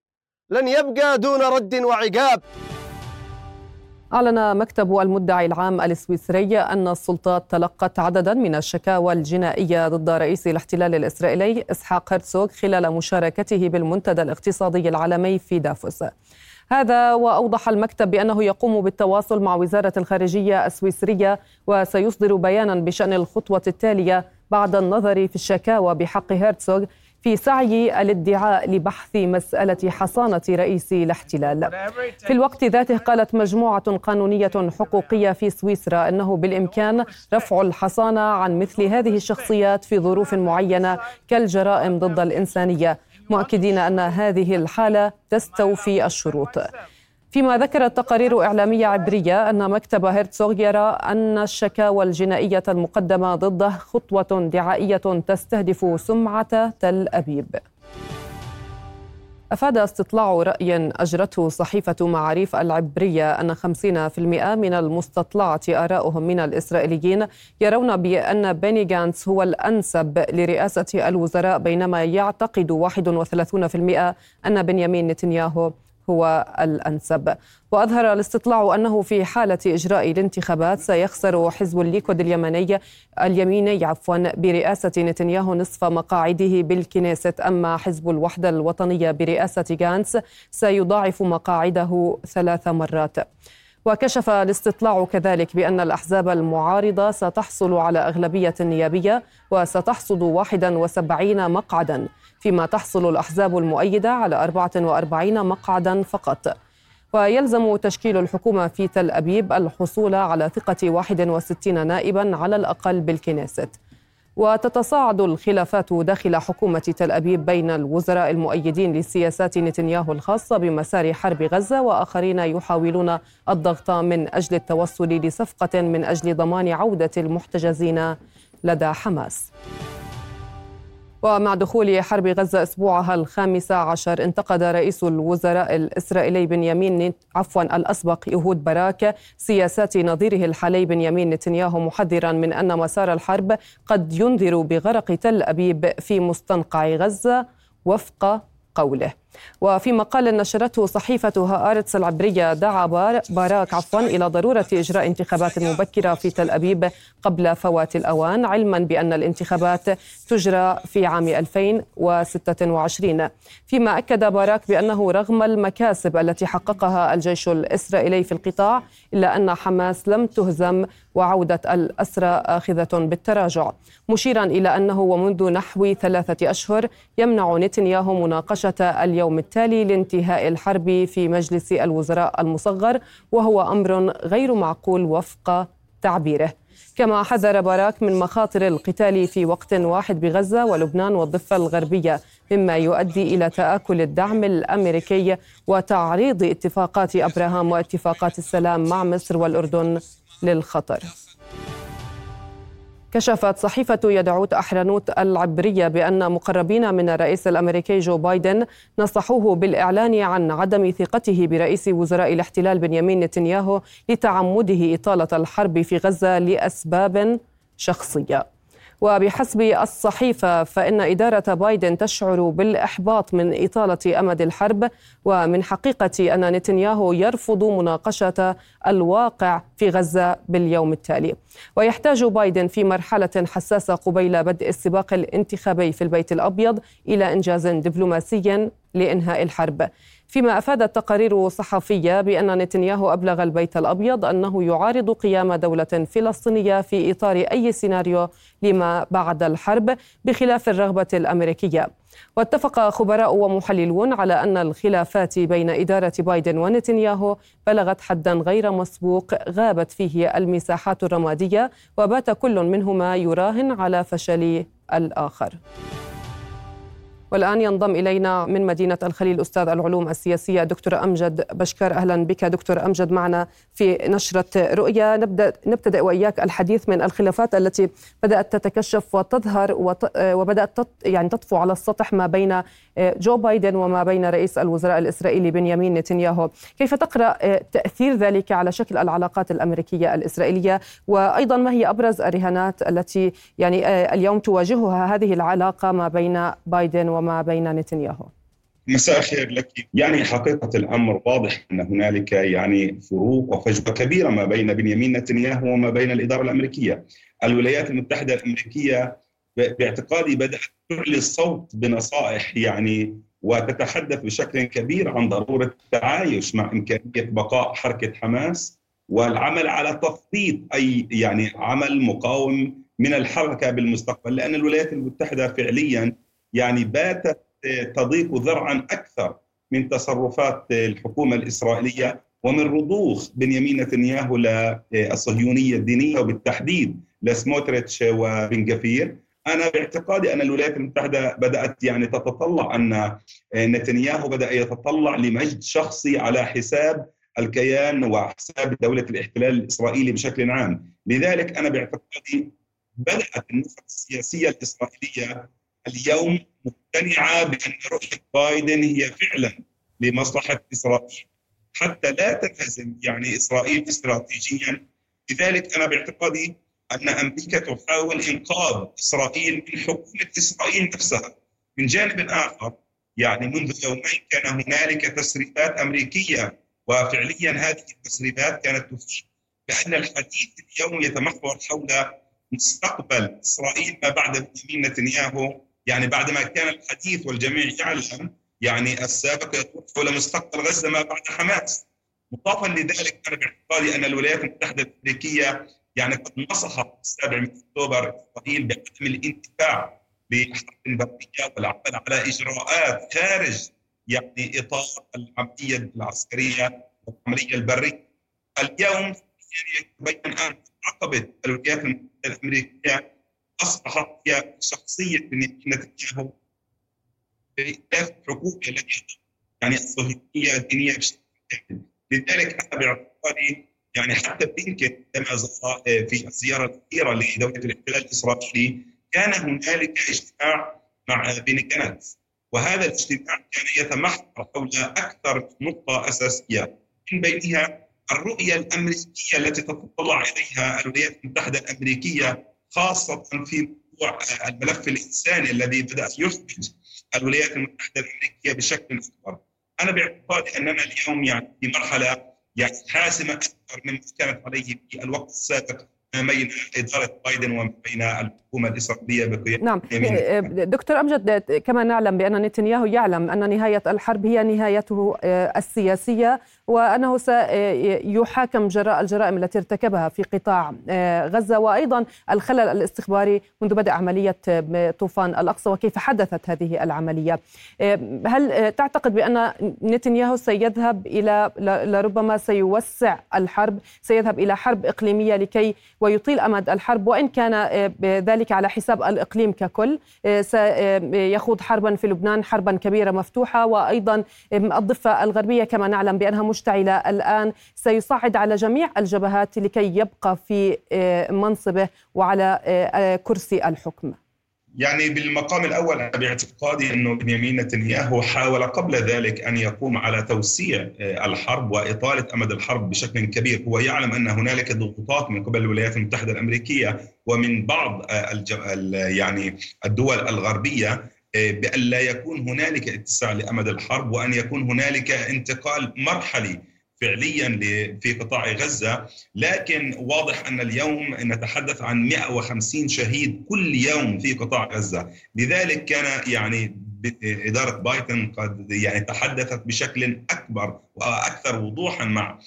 لن يبقى دون رد وعقاب. أعلن مكتب المدعي العام السويسري أن السلطات تلقت عددا من الشكاوى الجنائية ضد رئيس الاحتلال الإسرائيلي إسحاق هرتسوغ خلال مشاركته بالمنتدى الاقتصادي العالمي في دافوس. هذا وأوضح المكتب بأنه يقوم بالتواصل مع وزارة الخارجية السويسرية وسيصدر بيانا بشأن الخطوة التالية بعد النظر في الشكاوى بحق هيرتسوغ في سعي الادعاء لبحث مسألة حصانة رئيس الاحتلال. في الوقت ذاته قالت مجموعة قانونية حقوقية في سويسرا أنه بالإمكان رفع الحصانة عن مثل هذه الشخصيات في ظروف معينة كالجرائم ضد الإنسانية. مؤكدين أن هذه الحالة تستوفي الشروط. فيما ذكرت تقارير إعلامية عبرية أن مكتب هيرتسوغ يرى أن الشكاوى الجنائية المقدمة ضده خطوة دعائية تستهدف سمعة تل أبيب. أفاد استطلاع رأي أجرته صحيفة معاريف العبرية أن 50% من المستطلعة آراؤهم من الإسرائيليين يرون بأن بيني جانتس هو الأنسب لرئاسة الوزراء بينما يعتقد 31% أن بنيامين نتنياهو هو الأنسب. وأظهر الاستطلاع أنه في حالة إجراء الانتخابات سيخسر حزب الليكود اليمني اليميني عفوا برئاسة نتنياهو نصف مقاعده بالكنيست. أما حزب الوحدة الوطنية برئاسة غانس سيضاعف مقاعده ثلاث مرات. وكشف الاستطلاع كذلك بأن الأحزاب المعارضة ستحصل على أغلبية نيابية وستحصد 71 مقعدا. فيما تحصل الأحزاب المؤيدة على 44 مقعدا فقط. ويلزم تشكيل الحكومة في تل أبيب الحصول على ثقة 61 نائبا على الأقل بالكنيست. وتتصاعد الخلافات داخل حكومة تل أبيب بين الوزراء المؤيدين لسياسات نتنياهو الخاصة بمسار حرب غزة وآخرين يحاولون الضغط من أجل التوصل لصفقة من أجل ضمان عودة المحتجزين لدى حماس. ومع دخول حرب غزة أسبوعها الخامس عشر انتقد رئيس الوزراء الإسرائيلي بنيامين عفوا الأسبق يهود باراك سياسات نظيره الحالي بنيامين نتنياهو محذرا من أن مسار الحرب قد ينذر بغرق تل أبيب في مستنقع غزة وفق قوله. وفي مقال نشرته صحيفة هآرتس العبرية دعا باراك عفوا إلى ضرورة إجراء انتخابات مبكرة في تل أبيب قبل فوات الأوان علما بأن الانتخابات تجرى في عام 2026 فيما أكد باراك بأنه رغم المكاسب التي حققها الجيش الإسرائيلي في القطاع إلا أن حماس لم تهزم وعودة الأسرى آخذة بالتراجع. مشيرا إلى أنه ومنذ نحو ثلاثة أشهر يمنع نتنياهو مناقشة اليوم التالي لانتهاء الحرب في مجلس الوزراء المصغر وهو أمر غير معقول وفق تعبيره. كما حذر باراك من مخاطر القتال في وقت واحد بغزة ولبنان والضفة الغربية مما يؤدي إلى تآكل الدعم الأمريكي وتعريض اتفاقات أبراهام واتفاقات السلام مع مصر والأردن للخطر. كشفت صحيفة يدعوت أحرنوت العبرية بأن مقربين من الرئيس الأمريكي جو بايدن نصحوه بالإعلان عن عدم ثقته برئيس وزراء الاحتلال بنيامين نتنياهو لتعمده إطالة الحرب في غزة لأسباب شخصية. وبحسب الصحيفة فإن إدارة بايدن تشعر بالإحباط من إطالة أمد الحرب ومن حقيقة أن نتنياهو يرفض مناقشة الواقع في غزة باليوم التالي. ويحتاج بايدن في مرحلة حساسة قبيل بدء السباق الانتخابي في البيت الأبيض إلى إنجاز دبلوماسي لإنهاء الحرب. فيما افادت تقارير صحفيه بأن نتنياهو أبلغ البيت الأبيض أنه يعارض قيام دولة فلسطينية في إطار أي سيناريو لما بعد الحرب بخلاف الرغبة الأمريكية. واتفق خبراء ومحللون على أن الخلافات بين إدارة بايدن ونتنياهو بلغت حدا غير مسبوق غابت فيه المساحات الرمادية وبات كل منهما يراهن على فشل الآخر. والآن ينضم إلينا من مدينة الخليل أستاذ العلوم السياسية دكتور أمجد بشكر. أهلا بك دكتور أمجد معنا في نشرة رؤيا. نبدأ نبتدأ وإياك الحديث من الخلافات التي بدأت تتكشف وتظهر وبدأت يعني تطفو على السطح ما بين جو بايدن وما بين رئيس الوزراء الإسرائيلي بنيامين نتنياهو. كيف تقرأ تأثير ذلك على شكل العلاقات الأمريكية الإسرائيلية؟ وأيضا ما هي أبرز الرهانات التي يعني اليوم تواجهها هذه العلاقة ما بين بايدن وما بين نتنياهو. مساء الخير لك. يعني حقيقة الأمر واضح أن هنالك يعني فروق وفجوة كبيرة ما بين بنيامين نتنياهو وما بين الإدارة الأمريكية. الولايات المتحدة الأمريكية باعتقادي بدأت تعلي الصوت بنصائح يعني وتتحدث بشكل كبير عن ضرورة التعايش مع إمكانية بقاء حركة حماس والعمل على تخطيط أي يعني عمل مقاوم من الحركة بالمستقبل. لأن الولايات المتحدة فعليا يعني باتت تضيق ذرعا أكثر من تصرفات الحكومة الإسرائيلية ومن رضوخ بنيامين نتنياهو للصهيونيه الدينية وبالتحديد لسموتريتش وبن جفير أنا باعتقادي أن الولايات المتحدة بدأت يعني تتطلع أن نتنياهو بدأ يتطلع لمجد شخصي على حساب الكيان وحساب دولة الاحتلال الإسرائيلي بشكل عام، لذلك أنا باعتقادي بدأت النخب السياسية الإسرائيلية اليوم مقتنعة بأن رؤيه بايدن هي فعلا لمصلحة إسرائيل. حتى لا تنهزم يعني إسرائيل استراتيجيا. لذلك أنا باعتقادي أن أمريكا تحاول إنقاذ إسرائيل من حكومة إسرائيل نفسها. من جانب آخر يعني منذ يومين كان هنالك تسريبات أمريكية وفعليا هذه التسريبات كانت تفيد بأن الحديث اليوم يتمحور حول مستقبل إسرائيل ما بعد بنيامين نتنياهو. يعني بعدما كان الحديث والجميع يعلم يعني السابق يدور حول مستقبل غزة ما بعد حماس مضافا لذلك أنا باعتقادي أن الولايات المتحدة الأمريكية يعني قد نصحت السابع من أكتوبر إسرائيل بعدم الانتفاع بحرب برية والعمل على إجراءات خارج يعني إطار العملية العسكرية والعملية البرية. اليوم يتبين أن عقبه الولايات المتحدة الأمريكية اصبحت هي شخصية في الحكومة التي يعني الصهيونية الدينية بشكل. لذلك أنا باعتقادي يعني حتى بلينكن عندما زار في الزيارة الأخيرة لدولة الاحتلال الإسرائيلي كان هنالك اجتماع مع بن جانتس وهذا الاجتماع كان يتمحور حول أكثر نقطة أساسية. من بينها الرؤية الأمريكية التي تتطلع إليها الولايات المتحدة الأمريكية خاصة في موضوع الملف الإنساني الذي بدأ يحرج الولايات المتحدة الأمريكية بشكل أكبر. أنا باعتقادي أننا اليوم يعني في مرحلة يعني حاسمة أكثر مما كانت عليه في الوقت السابق ما بين إدارة بايدن وما بين الحكومة الإسرائيلية بقيادة نعم دكتور أمجد كما نعلم بأن نتنياهو يعلم أن نهاية الحرب هي نهايته السياسية وأنه سيحاكم جراء الجرائم التي ارتكبها في قطاع غزة وأيضا الخلل الاستخباري منذ بدء عملية طوفان الأقصى وكيف حدثت هذه العملية. هل تعتقد بأن نتنياهو سيذهب إلى لربما سيوسع الحرب، سيذهب إلى حرب إقليمية لكي ويطيل أمد الحرب وإن كان ذلك على حساب الإقليم ككل، سيخوض حربا في لبنان حربا كبيرة مفتوحة وأيضا الضفة الغربية كما نعلم بأنها مشتعلة الآن سيصعد على جميع الجبهات لكي يبقى في منصبه وعلى كرسي الحكم. يعني بالمقام الأول أنا باعتقادي أنه بنيامين نتنياهو حاول قبل ذلك أن يقوم على توسيع الحرب وإطالة أمد الحرب بشكل كبير، هو يعلم أن هنالك ضغوطات من قبل الولايات المتحدة الأمريكية ومن بعض يعني الدول الغربية بأن لا يكون هنالك اتساع لأمد الحرب وأن يكون هنالك انتقال مرحلي فعليا في قطاع غزة لكن واضح أن اليوم نتحدث عن 150 شهيد كل يوم في قطاع غزة. لذلك كان يعني إدارة بايدن قد يعني تحدثت بشكل أكبر وأكثر وضوحا مع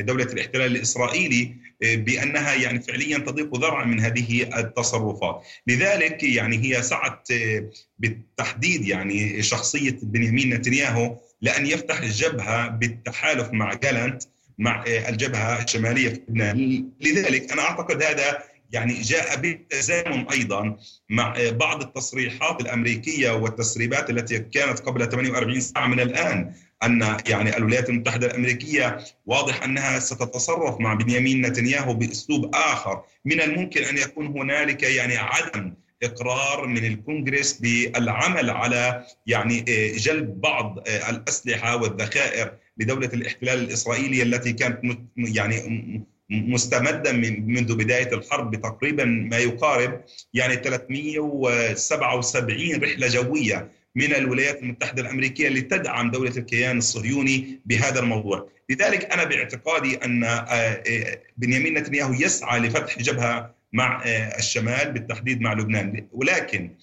دولة الاحتلال الإسرائيلي بأنها يعني فعليا تضيق ذرعا من هذه التصرفات. لذلك يعني هي سعت بالتحديد يعني شخصية بنيامين نتنياهو لأن يفتح الجبهة بالتحالف مع جالنت مع الجبهة الشمالية في لبنان. لذلك أنا أعتقد هذا يعني جاء بالتزامن أيضا مع بعض التصريحات الأمريكية والتسريبات التي كانت قبل 48 ساعة من الآن أن يعني الولايات المتحدة الأمريكية واضح أنها ستتصرف مع بنيامين نتنياهو بأسلوب آخر. من الممكن أن يكون هنالك يعني عدم إقرار من الكونغرس بالعمل على يعني جلب بعض الأسلحة والذخائر لدولة الاحتلال الاسرائيلي التي كانت يعني مستمدا من منذ بداية الحرب بتقريبا ما يقارب يعني 377 رحلة جوية من الولايات المتحدة الأمريكية لتدعم دولة الكيان الصهيوني بهذا الموضوع، لذلك أنا باعتقادي أن بنيامين نتنياهو يسعى لفتح جبهة مع الشمال بالتحديد مع لبنان، ولكن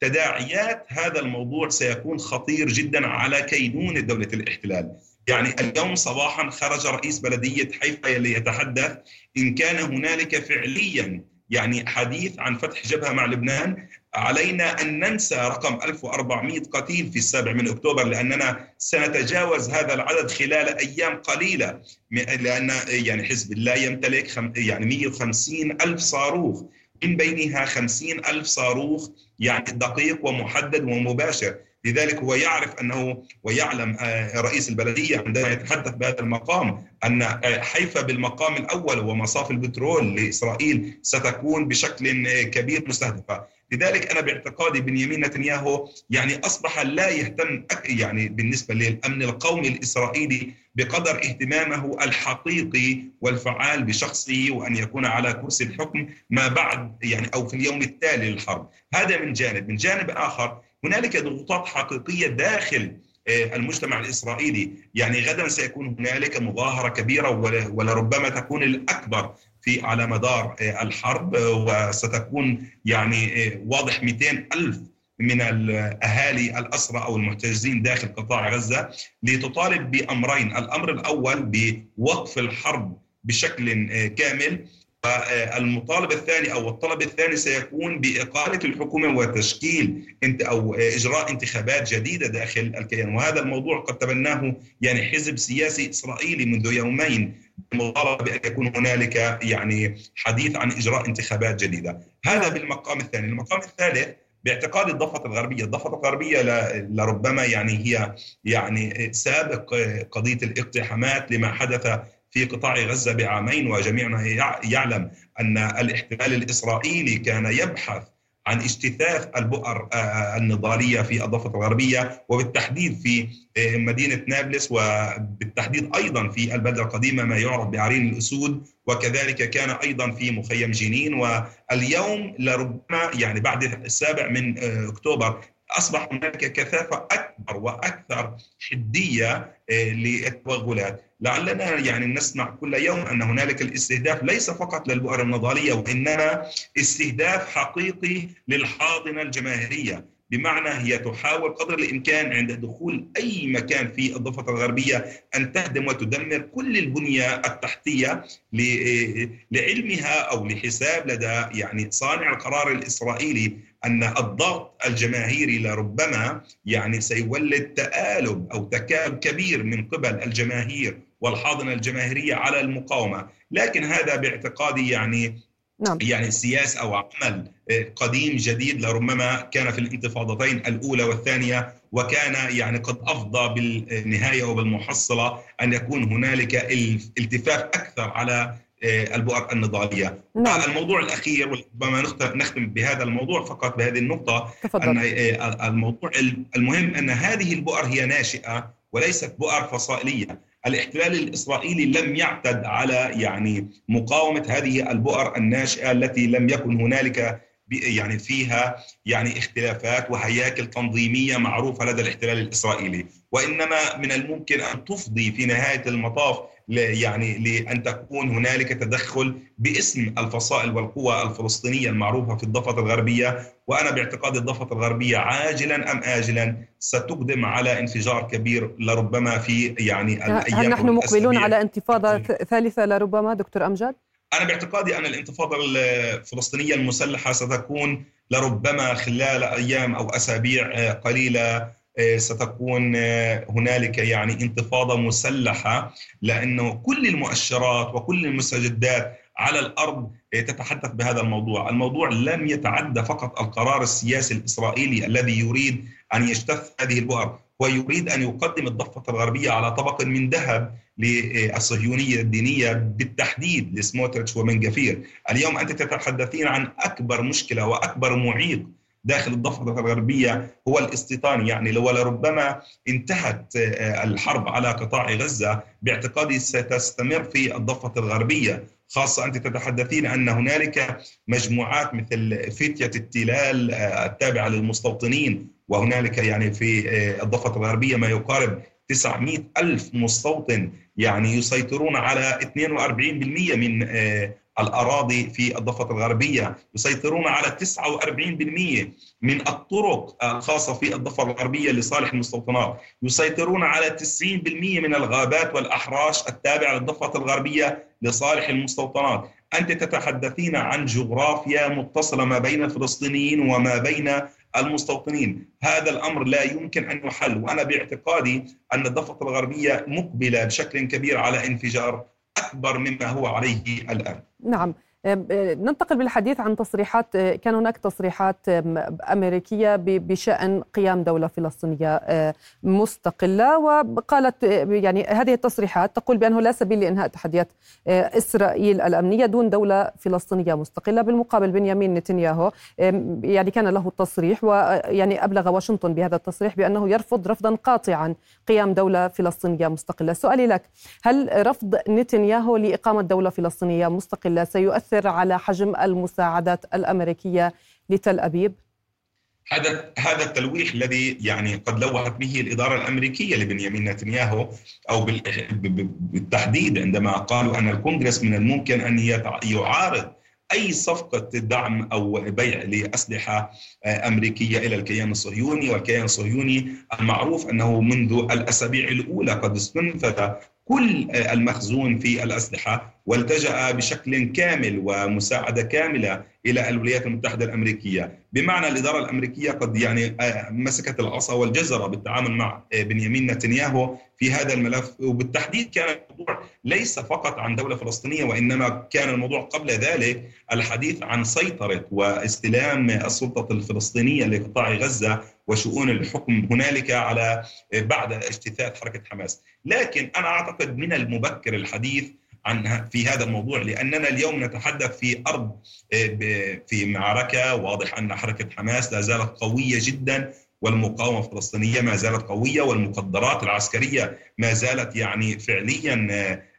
تداعيات هذا الموضوع سيكون خطير جدا على كينونة دولة الاحتلال. يعني اليوم صباحا خرج رئيس بلدية حيفا ليتحدث إن كان هنالك فعليا يعني حديث عن فتح جبهة مع لبنان علينا أن ننسى رقم 1400 قتيل في السابع من أكتوبر لأننا سنتجاوز هذا العدد خلال أيام قليلة لأن يعني حزب الله يمتلك يعني 150 ألف صاروخ من بينها 50 ألف صاروخ يعني دقيق ومحدد ومباشر. لذلك هو يعرف أنه ويعلم آه، رئيس البلدية عندما يتحدث بهذا المقام أن آه، حيفا بالمقام الأول ومصاف البترول لإسرائيل ستكون بشكل آه، كبير مستهدفة، لذلك أنا باعتقادي بنيامين نتنياهو يعني أصبح لا يهتم يعني بالنسبة للأمن القومي الإسرائيلي بقدر اهتمامه الحقيقي والفعال بشخصه وأن يكون على كرسي الحكم ما بعد يعني أو في اليوم التالي للحرب، هذا من جانب، من جانب آخر هنالك ضغوطات حقيقية داخل آه، المجتمع الإسرائيلي، يعني غدا سيكون هنالك مظاهرة كبيرة ولربما تكون الأكبر في على مدار آه، الحرب وستكون يعني آه، واضح 200 ألف من الأهالي الأسرى أو المحتجزين داخل قطاع غزة لتطالب بأمرين. الأمر الأول بوقف الحرب بشكل كامل. المطالب الثاني أو الطلب الثاني سيكون بإقالة الحكومة وتشكيل انت أو إجراء انتخابات جديدة داخل الكيان. وهذا الموضوع قد تبناه يعني حزب سياسي إسرائيلي منذ يومين مطالبه بأن يكون هنالك يعني حديث عن إجراء انتخابات جديدة. هذا بالمقام الثاني. المقام الثالث باعتقاد الضفة الغربية. الضفة الغربية لربما يعني هي يعني سابق قضية الاقتحامات لما حدث في قطاع غزة بعامين وجميعنا يعلم أن الاحتلال الإسرائيلي كان يبحث عن اجتثاث البؤر آه، النضالية في الضفة الغربية وبالتحديد في آه، مدينة نابلس وبالتحديد أيضا في البلدة القديمة ما يعرف بعرين الأسود وكذلك كان أيضا في مخيم جنين. واليوم لربما يعني بعد السابع من آه، أكتوبر أصبح هناك كثافة أكبر وأكثر حديه للتوغلات. لعلنا يعني نسمع كل يوم أن هنالك الاستهداف ليس فقط للبؤر النضالية وإنما استهداف حقيقي للحاضنة الجماهيرية. بمعنى هي تحاول قدر الإمكان عند دخول أي مكان في الضفة الغربية أن تهدم وتدمر كل البنية التحتية لعلمها أو لحساب لدى يعني صانع القرار الإسرائيلي أن الضغط الجماهيري لربما يعني سيولد تآلب أو تكالب كبير من قبل الجماهير والحاضنة الجماهيرية على المقاومة، لكن هذا باعتقادي يعني نعم. يعني سياسه أو عمل آه، قديم جديد لربما كان في الانتفاضتين الأولى والثانية وكان يعني قد أفضى بالنهاية وبالمحصلة أن يكون هنالك التفاف أكثر على آه، البؤر النضالية. نعم. الموضوع الأخير وربما نختم بهذا الموضوع فقط بهذه النقطة تفضل. أن آه، الموضوع المهم أن هذه البؤر هي ناشئة وليست بؤر فصائلية، الاحتلال الإسرائيلي لم يعتد على يعني مقاومة هذه البؤر الناشئة التي لم يكن هنالك يعني فيها يعني اختلافات وهياكل تنظيمية معروفة لدى الاحتلال الإسرائيلي. وإنما من الممكن أن تفضي في نهاية المطاف يعني لأن تكون هنالك تدخل باسم الفصائل والقوى الفلسطينية المعروفة في الضفة الغربية. وأنا باعتقادي الضفة الغربية عاجلا أم اجلا ستقدم على انفجار كبير لربما في يعني الأيام هل نحن مقبلون على انتفاضة ثالثة لربما دكتور امجد؟ أنا باعتقادي أن الانتفاضة الفلسطينية المسلحة ستكون لربما خلال أيام أو أسابيع قليلة ستكون هنالك يعني انتفاضة مسلحة لأنه كل المؤشرات وكل المستجدات على الأرض تتحدث بهذا الموضوع، الموضوع لم يتعدى فقط القرار السياسي الإسرائيلي الذي يريد أن يجتث هذه البؤر، ويريد أن يقدم الضفة الغربية على طبق من ذهب للصهيونية الدينية بالتحديد لسموتريتش ومن جفير، اليوم أنت تتحدثين عن أكبر مشكلة وأكبر معيق داخل الضفة الغربية هو الاستيطان. يعني لو لربما انتهت آه، الحرب على قطاع غزة باعتقادي ستستمر في الضفة الغربية. خاصة أنت تتحدثين أن هنالك مجموعات مثل فتية التلال آه، التابعة للمستوطنين وهنالك يعني في آه، الضفة الغربية ما يقارب 900 ألف مستوطن يعني يسيطرون على 42% من الأراضي في الضفة الغربية يسيطرون على 49% من الطرق الخاصة في الضفة الغربية لصالح المستوطنات يسيطرون على 90% من الغابات والأحراش التابعة للضفة الغربية لصالح المستوطنات. أنت تتحدثين عن جغرافيا متصلة ما بين الفلسطينيين وما بين المستوطنين. هذا الأمر لا يمكن أن يحل وأنا باعتقادي أن الضفة الغربية مقبلة بشكل كبير على انفجار أكبر مما هو عليه الآن. نعم. ننتقل بالحديث عن تصريحات كان هناك تصريحات أمريكية بشأن قيام دولة فلسطينية مستقلة وقالت يعني هذه التصريحات تقول بأنه لا سبيل لإنهاء تحديات إسرائيل الأمنية دون دولة فلسطينية مستقلة. بالمقابل بنيامين نتنياهو يعني كان له تصريح ويعني أبلغ واشنطن بهذا التصريح بأنه يرفض رفضا قاطعا قيام دولة فلسطينية مستقلة. سؤالي لك هل رفض نتنياهو لإقامة دولة فلسطينية مستقلة سيؤثر يؤثر على حجم المساعدات الأمريكية لتل أبيب؟ هذا هذا التلويح الذي يعني قد لوحت به الإدارة الأمريكية لبنيامين نتنياهو أو بالتحديد عندما قالوا أن الكونغرس من الممكن أن يعارض أي صفقة دعم أو بيع لأسلحة أمريكية إلى الكيان الصهيوني والكيان الصهيوني المعروف أنه منذ الأسابيع الأولى قد استنفذ كل المخزون في الأسلحة والتجأ بشكل كامل ومساعدة كاملة إلى الولايات المتحدة الأمريكية، بمعنى الإدارة الأمريكية قد يعني آه، مسكت العصا والجزرة بالتعامل مع آه، بنيامين نتنياهو في هذا الملف. وبالتحديد كان الموضوع ليس فقط عن دولة فلسطينية وإنما كان الموضوع قبل ذلك الحديث عن سيطرة واستلام السلطة الفلسطينية لقطاع غزة وشؤون الحكم هنالك على آه، بعد اجتثاث حركة حماس، لكن أنا أعتقد من المبكر الحديث عن في هذا الموضوع لأننا اليوم نتحدث في أرض آه، في معركة. واضح أن حركة حماس لا زالت قوية جدا والمقاومة الفلسطينية ما زالت قوية والمقدرات العسكرية ما زالت يعني فعليا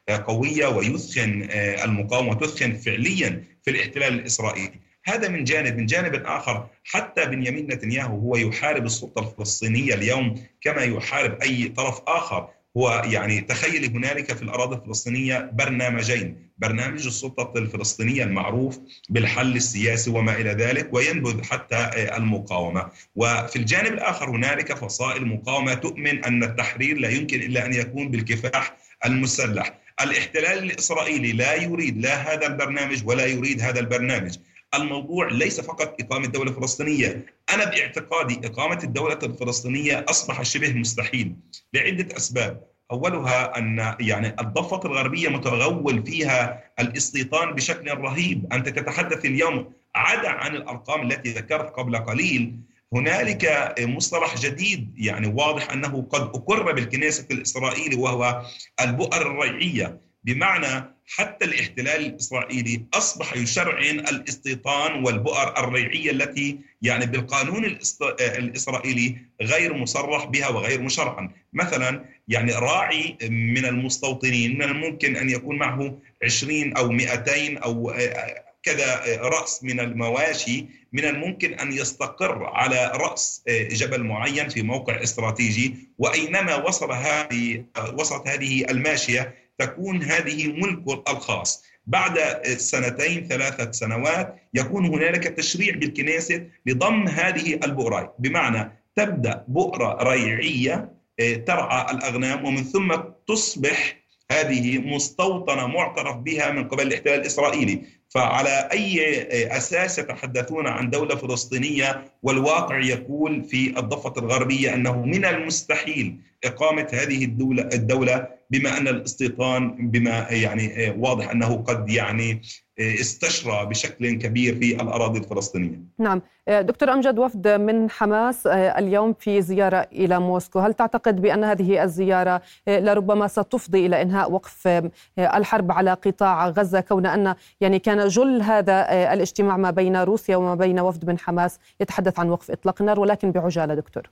آه، قوية ويثخن آه، المقاومة تثخن فعليا في الاحتلال الإسرائيلي. هذا من جانب، من جانب آخر حتى بنيامين نتنياهو هو يحارب السلطة الفلسطينية اليوم كما يحارب أي طرف آخر. هو يعني تخيل هنالك في الأراضي الفلسطينية برنامجين، برنامج السلطة الفلسطينية المعروف بالحل السياسي وما إلى ذلك وينبذ حتى المقاومة، وفي الجانب الآخر هنالك فصائل مقاومة تؤمن أن التحرير لا يمكن إلا أن يكون بالكفاح المسلح، الاحتلال الإسرائيلي لا يريد لا هذا البرنامج ولا يريد هذا البرنامج، الموضوع ليس فقط إقامة دولة فلسطينية. أنا باعتقادي إقامة الدولة الفلسطينية أصبح شبه مستحيل لعدة أسباب. أولها أن يعني الضفة الغربية متغول فيها الاستيطان بشكل رهيب. أنت تتحدث اليوم عدا عن الأرقام التي ذكرت قبل قليل. هنالك مصطلح جديد يعني واضح أنه قد أقر بالكنيسة الإسرائيلي وهو البؤر الريعية. بمعنى حتى الاحتلال الإسرائيلي أصبح يشرعن الاستيطان والبؤر الريعية التي يعني بالقانون الإسرائيلي غير مصرح بها وغير مشرعا، مثلا يعني راعي من المستوطنين من الممكن أن يكون معه 20 أو 200 أو كذا رأس من المواشي من الممكن أن يستقر على رأس جبل معين في موقع استراتيجي. وأينما وصل هذه وصلت هذه الماشية تكون هذه ملك الخاص بعد سنتين ثلاثة سنوات يكون هنالك تشريع بالكنيسة لضم هذه البؤرة. بمعنى تبدأ بؤرة ريعية آه، ترعى الأغنام ومن ثم تصبح هذه مستوطنة معترف بها من قبل الاحتلال الإسرائيلي. فعلى أي أساس يتحدثون عن دولة فلسطينية والواقع يقول في الضفة الغربية أنه من المستحيل إقامة هذه الدولة, الدولة بما أن الاستيطان بما يعني واضح أنه قد يعني استشرى بشكل كبير في الأراضي الفلسطينية. نعم. دكتور أمجد وفد من حماس اليوم في زيارة إلى موسكو. هل تعتقد بأن هذه الزيارة لربما ستفضي إلى إنهاء وقف الحرب على قطاع غزة كون أن يعني كان جل هذا الاجتماع ما بين روسيا وما بين وفد من حماس يتحدث عن وقف إطلاق النار ولكن بعجالة دكتور.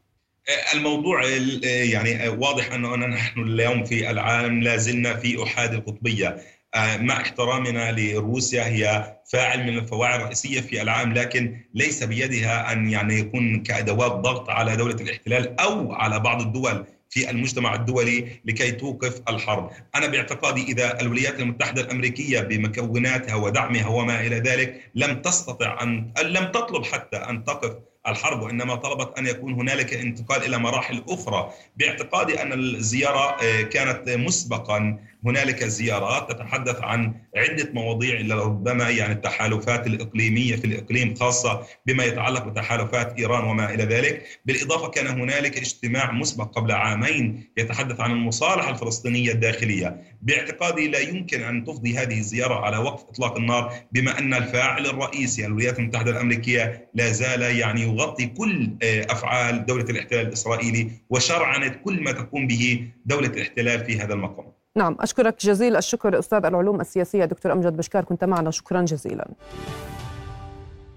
الموضوع يعني واضح انه نحن اليوم في العالم لا زلنا في أحاد القطبية. مع احترامنا لروسيا هي فاعل من الفواعل الرئيسية في العالم لكن ليس بيدها أن يعني يكون كأدوات ضغط على دولة الاحتلال أو على بعض الدول في المجتمع الدولي لكي توقف الحرب. أنا باعتقادي إذا الولايات المتحدة الأمريكية بمكوناتها ودعمها وما إلى ذلك لم تستطع أن لم تطلب حتى أن تقف الحرب وإنما طلبت أن يكون هنالك انتقال إلى مراحل أخرى. باعتقادي أن الزيارة آه، كانت مسبقا هنالك زيارات تتحدث عن عدة مواضيع ربما يعني التحالفات الإقليمية في الإقليم خاصة بما يتعلق بتحالفات إيران وما إلى ذلك، بالإضافة كان هنالك اجتماع مسبق قبل عامين يتحدث عن المصالحة الفلسطينية الداخلية، باعتقادي لا يمكن أن تفضي هذه الزيارة على وقف إطلاق النار بما أن الفاعل الرئيسي الولايات المتحدة الأمريكية لا زال يعني يغطي كل آه، أفعال دولة الاحتلال الإسرائيلي وشرعنه كل ما تقوم به دولة الاحتلال في هذا المقام. نعم أشكرك جزيل الشكر أستاذ العلوم السياسية دكتور أمجد بشكار كنت معنا شكرا جزيلا.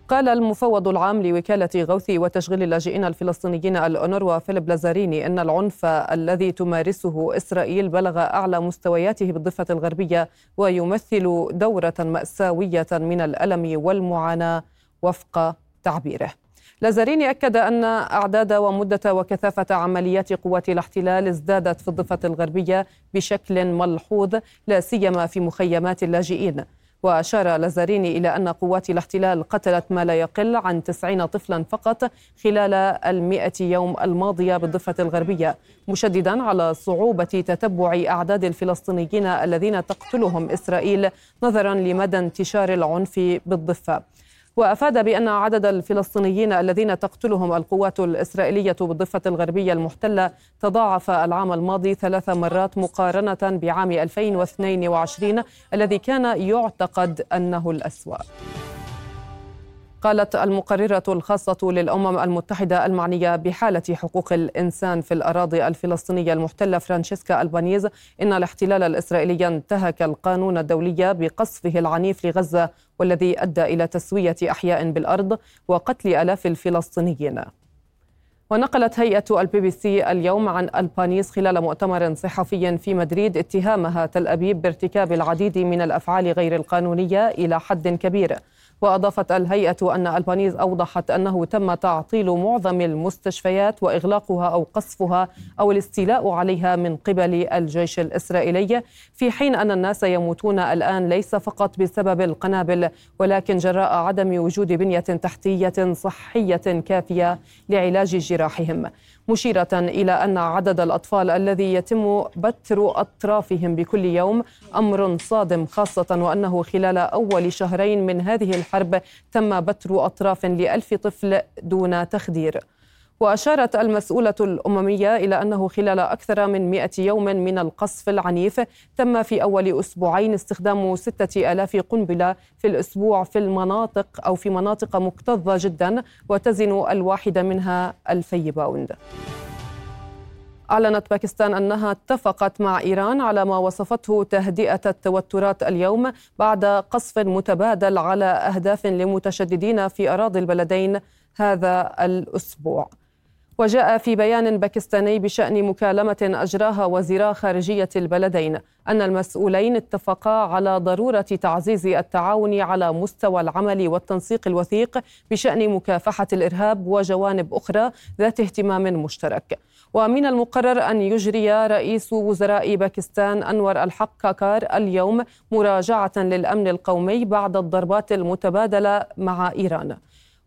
قال المفوض العام لوكالة غوث وتشغيل اللاجئين الفلسطينيين الأونروا فيليب لازاريني أن العنف الذي تمارسه إسرائيل بلغ أعلى مستوياته بالضفة الغربية ويمثل دورة مأساوية من الألم والمعاناة وفق تعبيره. لازاريني أكد أن أعداد ومدة وكثافة عمليات قوات الاحتلال ازدادت في الضفة الغربية بشكل ملحوظ لا سيما في مخيمات اللاجئين. وأشار لازاريني إلى أن قوات الاحتلال قتلت ما لا يقل عن تسعين طفلا فقط خلال المئة يوم الماضية بالضفة الغربية مشددا على صعوبة تتبع أعداد الفلسطينيين الذين تقتلهم إسرائيل نظرا لمدى انتشار العنف بالضفة. وأفاد بأن عدد الفلسطينيين الذين تقتلهم القوات الإسرائيلية بالضفة الغربية المحتلة تضاعف العام الماضي ثلاث مرات مقارنة بعام 2022 الذي كان يعتقد أنه الأسوأ. قالت المقررة الخاصة للأمم المتحدة المعنية بحالة حقوق الإنسان في الأراضي الفلسطينية المحتلة فرانشيسكا ألبانيز إن الاحتلال الإسرائيلي انتهك القانون الدولي بقصفه العنيف لغزة والذي أدى إلى تسوية أحياء بالأرض وقتل آلاف الفلسطينيين. ونقلت هيئة البي بي سي اليوم عن ألبانيز خلال مؤتمر صحفي في مدريد اتهامها تل أبيب بارتكاب العديد من الأفعال غير القانونية إلى حد كبير. وأضافت الهيئة أن ألبانيز أوضحت أنه تم تعطيل معظم المستشفيات وإغلاقها أو قصفها أو الاستيلاء عليها من قبل الجيش الإسرائيلي في حين أن الناس يموتون الآن ليس فقط بسبب القنابل ولكن جراء عدم وجود بنية تحتية صحية كافية لعلاج جراحهم. مشيرة إلى أن عدد الأطفال الذي يتم بتر أطرافهم بكل يوم أمر صادم خاصة وأنه خلال أول شهرين من هذه الحرب تم بتر أطراف لألف طفل دون تخدير. وأشارت المسؤولة الأممية إلى أنه خلال أكثر من مئة يوم من القصف العنيف تم في أول أسبوعين استخدام ستة ألاف قنبلة في الأسبوع في المناطق أو في مناطق مكتظة جدا وتزن الواحدة منها ألفي باوند. أعلنت باكستان أنها اتفقت مع إيران على ما وصفته تهدئة التوترات اليوم بعد قصف متبادل على أهداف لمتشددين في أراضي البلدين هذا الأسبوع. وجاء في بيان باكستاني بشأن مكالمة أجراها وزيرا خارجية البلدين أن المسؤولين اتفقا على ضرورة تعزيز التعاون على مستوى العمل والتنسيق الوثيق بشأن مكافحة الإرهاب وجوانب أخرى ذات اهتمام مشترك. ومن المقرر أن يجري رئيس وزراء باكستان أنور الحق كاكار اليوم مراجعة للأمن القومي بعد الضربات المتبادلة مع إيران.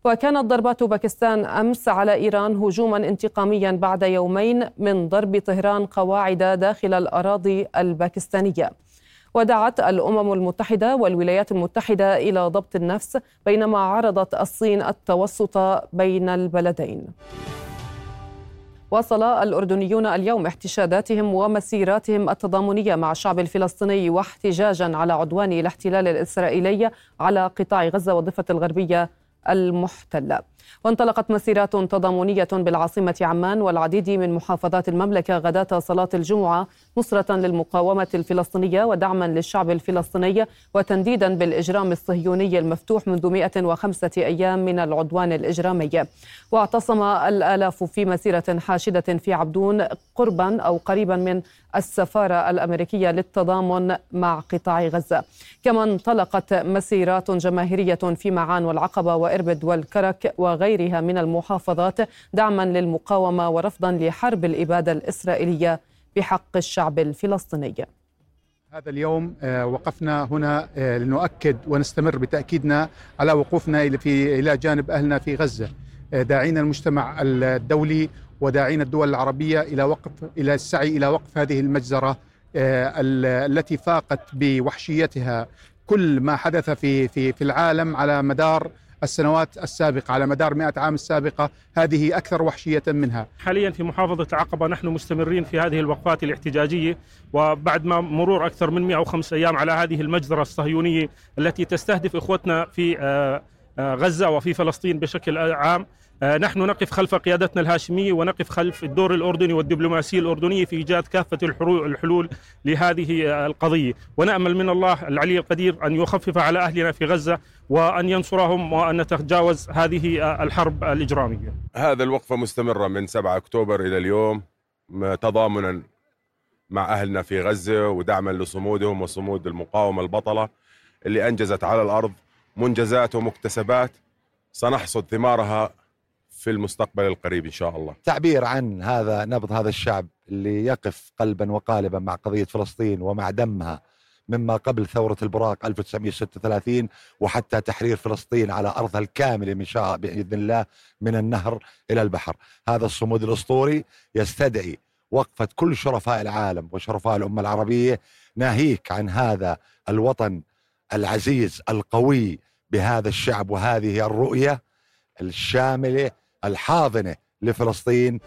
وكانت ضربات باكستان أمس على إيران هجوما انتقاميا بعد يومين من ضرب طهران قواعد داخل الأراضي الباكستانية. ودعت الأمم المتحدة والولايات المتحدة إلى ضبط النفس بينما عرضت الصين التوسط بين البلدين. واصل الأردنيون اليوم احتشاداتهم ومسيراتهم التضامنية مع الشعب الفلسطيني واحتجاجا على عدوان الاحتلال الإسرائيلي على قطاع غزة والضفة الغربية المحتلة. وانطلقت مسيرات تضامنية بالعاصمة عمان والعديد من محافظات المملكة غداة صلاة الجمعة نصرة للمقاومة الفلسطينية ودعما للشعب الفلسطيني وتنديدا بالإجرام الصهيوني المفتوح منذ 105 أيام من العدوان الإجرامي. واعتصم الآلاف في مسيرة حاشدة في عبدون قربا أو قريبا من السفارة الأمريكية للتضامن مع قطاع غزة. كما انطلقت مسيرات جماهيرية في معان والعقبة وإربد والكرك وغيرها من المحافظات دعما للمقاومة ورفضا لحرب الإبادة الإسرائيلية بحق الشعب الفلسطيني. هذا اليوم آه، وقفنا هنا آه، لنؤكد ونستمر بتأكيدنا على وقوفنا في إلى جانب أهلنا في غزة. آه، داعين المجتمع الدولي وداعين الدول العربية إلى وقف إلى السعي إلى وقف هذه المجزرة التي فاقت بوحشيتها كل ما حدث في في في العالم على مدار السنوات السابقة على مدار مئة عام السابقة هذه أكثر وحشية منها. حاليا في محافظة عقبة نحن مستمرين في هذه الوقفات الاحتجاجية وبعد ما مرور أكثر من 105 أيام على هذه المجزرة الصهيونية التي تستهدف إخوتنا في آه، آه، غزة وفي فلسطين بشكل عام آه، نحن نقف خلف قيادتنا الهاشمية ونقف خلف الدور الأردني والدبلوماسية الأردنية في إيجاد كافة الحلول لهذه القضية. ونأمل من الله العلي القدير أن يخفف على أهلنا في غزة وأن ينصرهم وأن نتجاوز هذه الحرب الإجرامية. هذا الوقفة مستمرة من 7 أكتوبر إلى اليوم تضامنا مع أهلنا في غزة ودعما لصمودهم وصمود المقاومة البطلة اللي أنجزت على الأرض منجزات ومكتسبات. سنحصد ثمارها في المستقبل القريب إن شاء الله. تعبير عن هذا نبض هذا الشعب اللي يقف قلبا وقالبا مع قضية فلسطين ومع دمها مما قبل ثورة البراق 1936 وحتى تحرير فلسطين على أرضها الكاملة من شاء بإذن الله من النهر إلى البحر هذا الصمود الأسطوري يستدعي وقفة كل شرفاء العالم وشرفاء الأمة العربية ناهيك عن هذا الوطن العزيز القوي بهذا الشعب وهذه الرؤية الشاملة الحاضنة لفلسطين.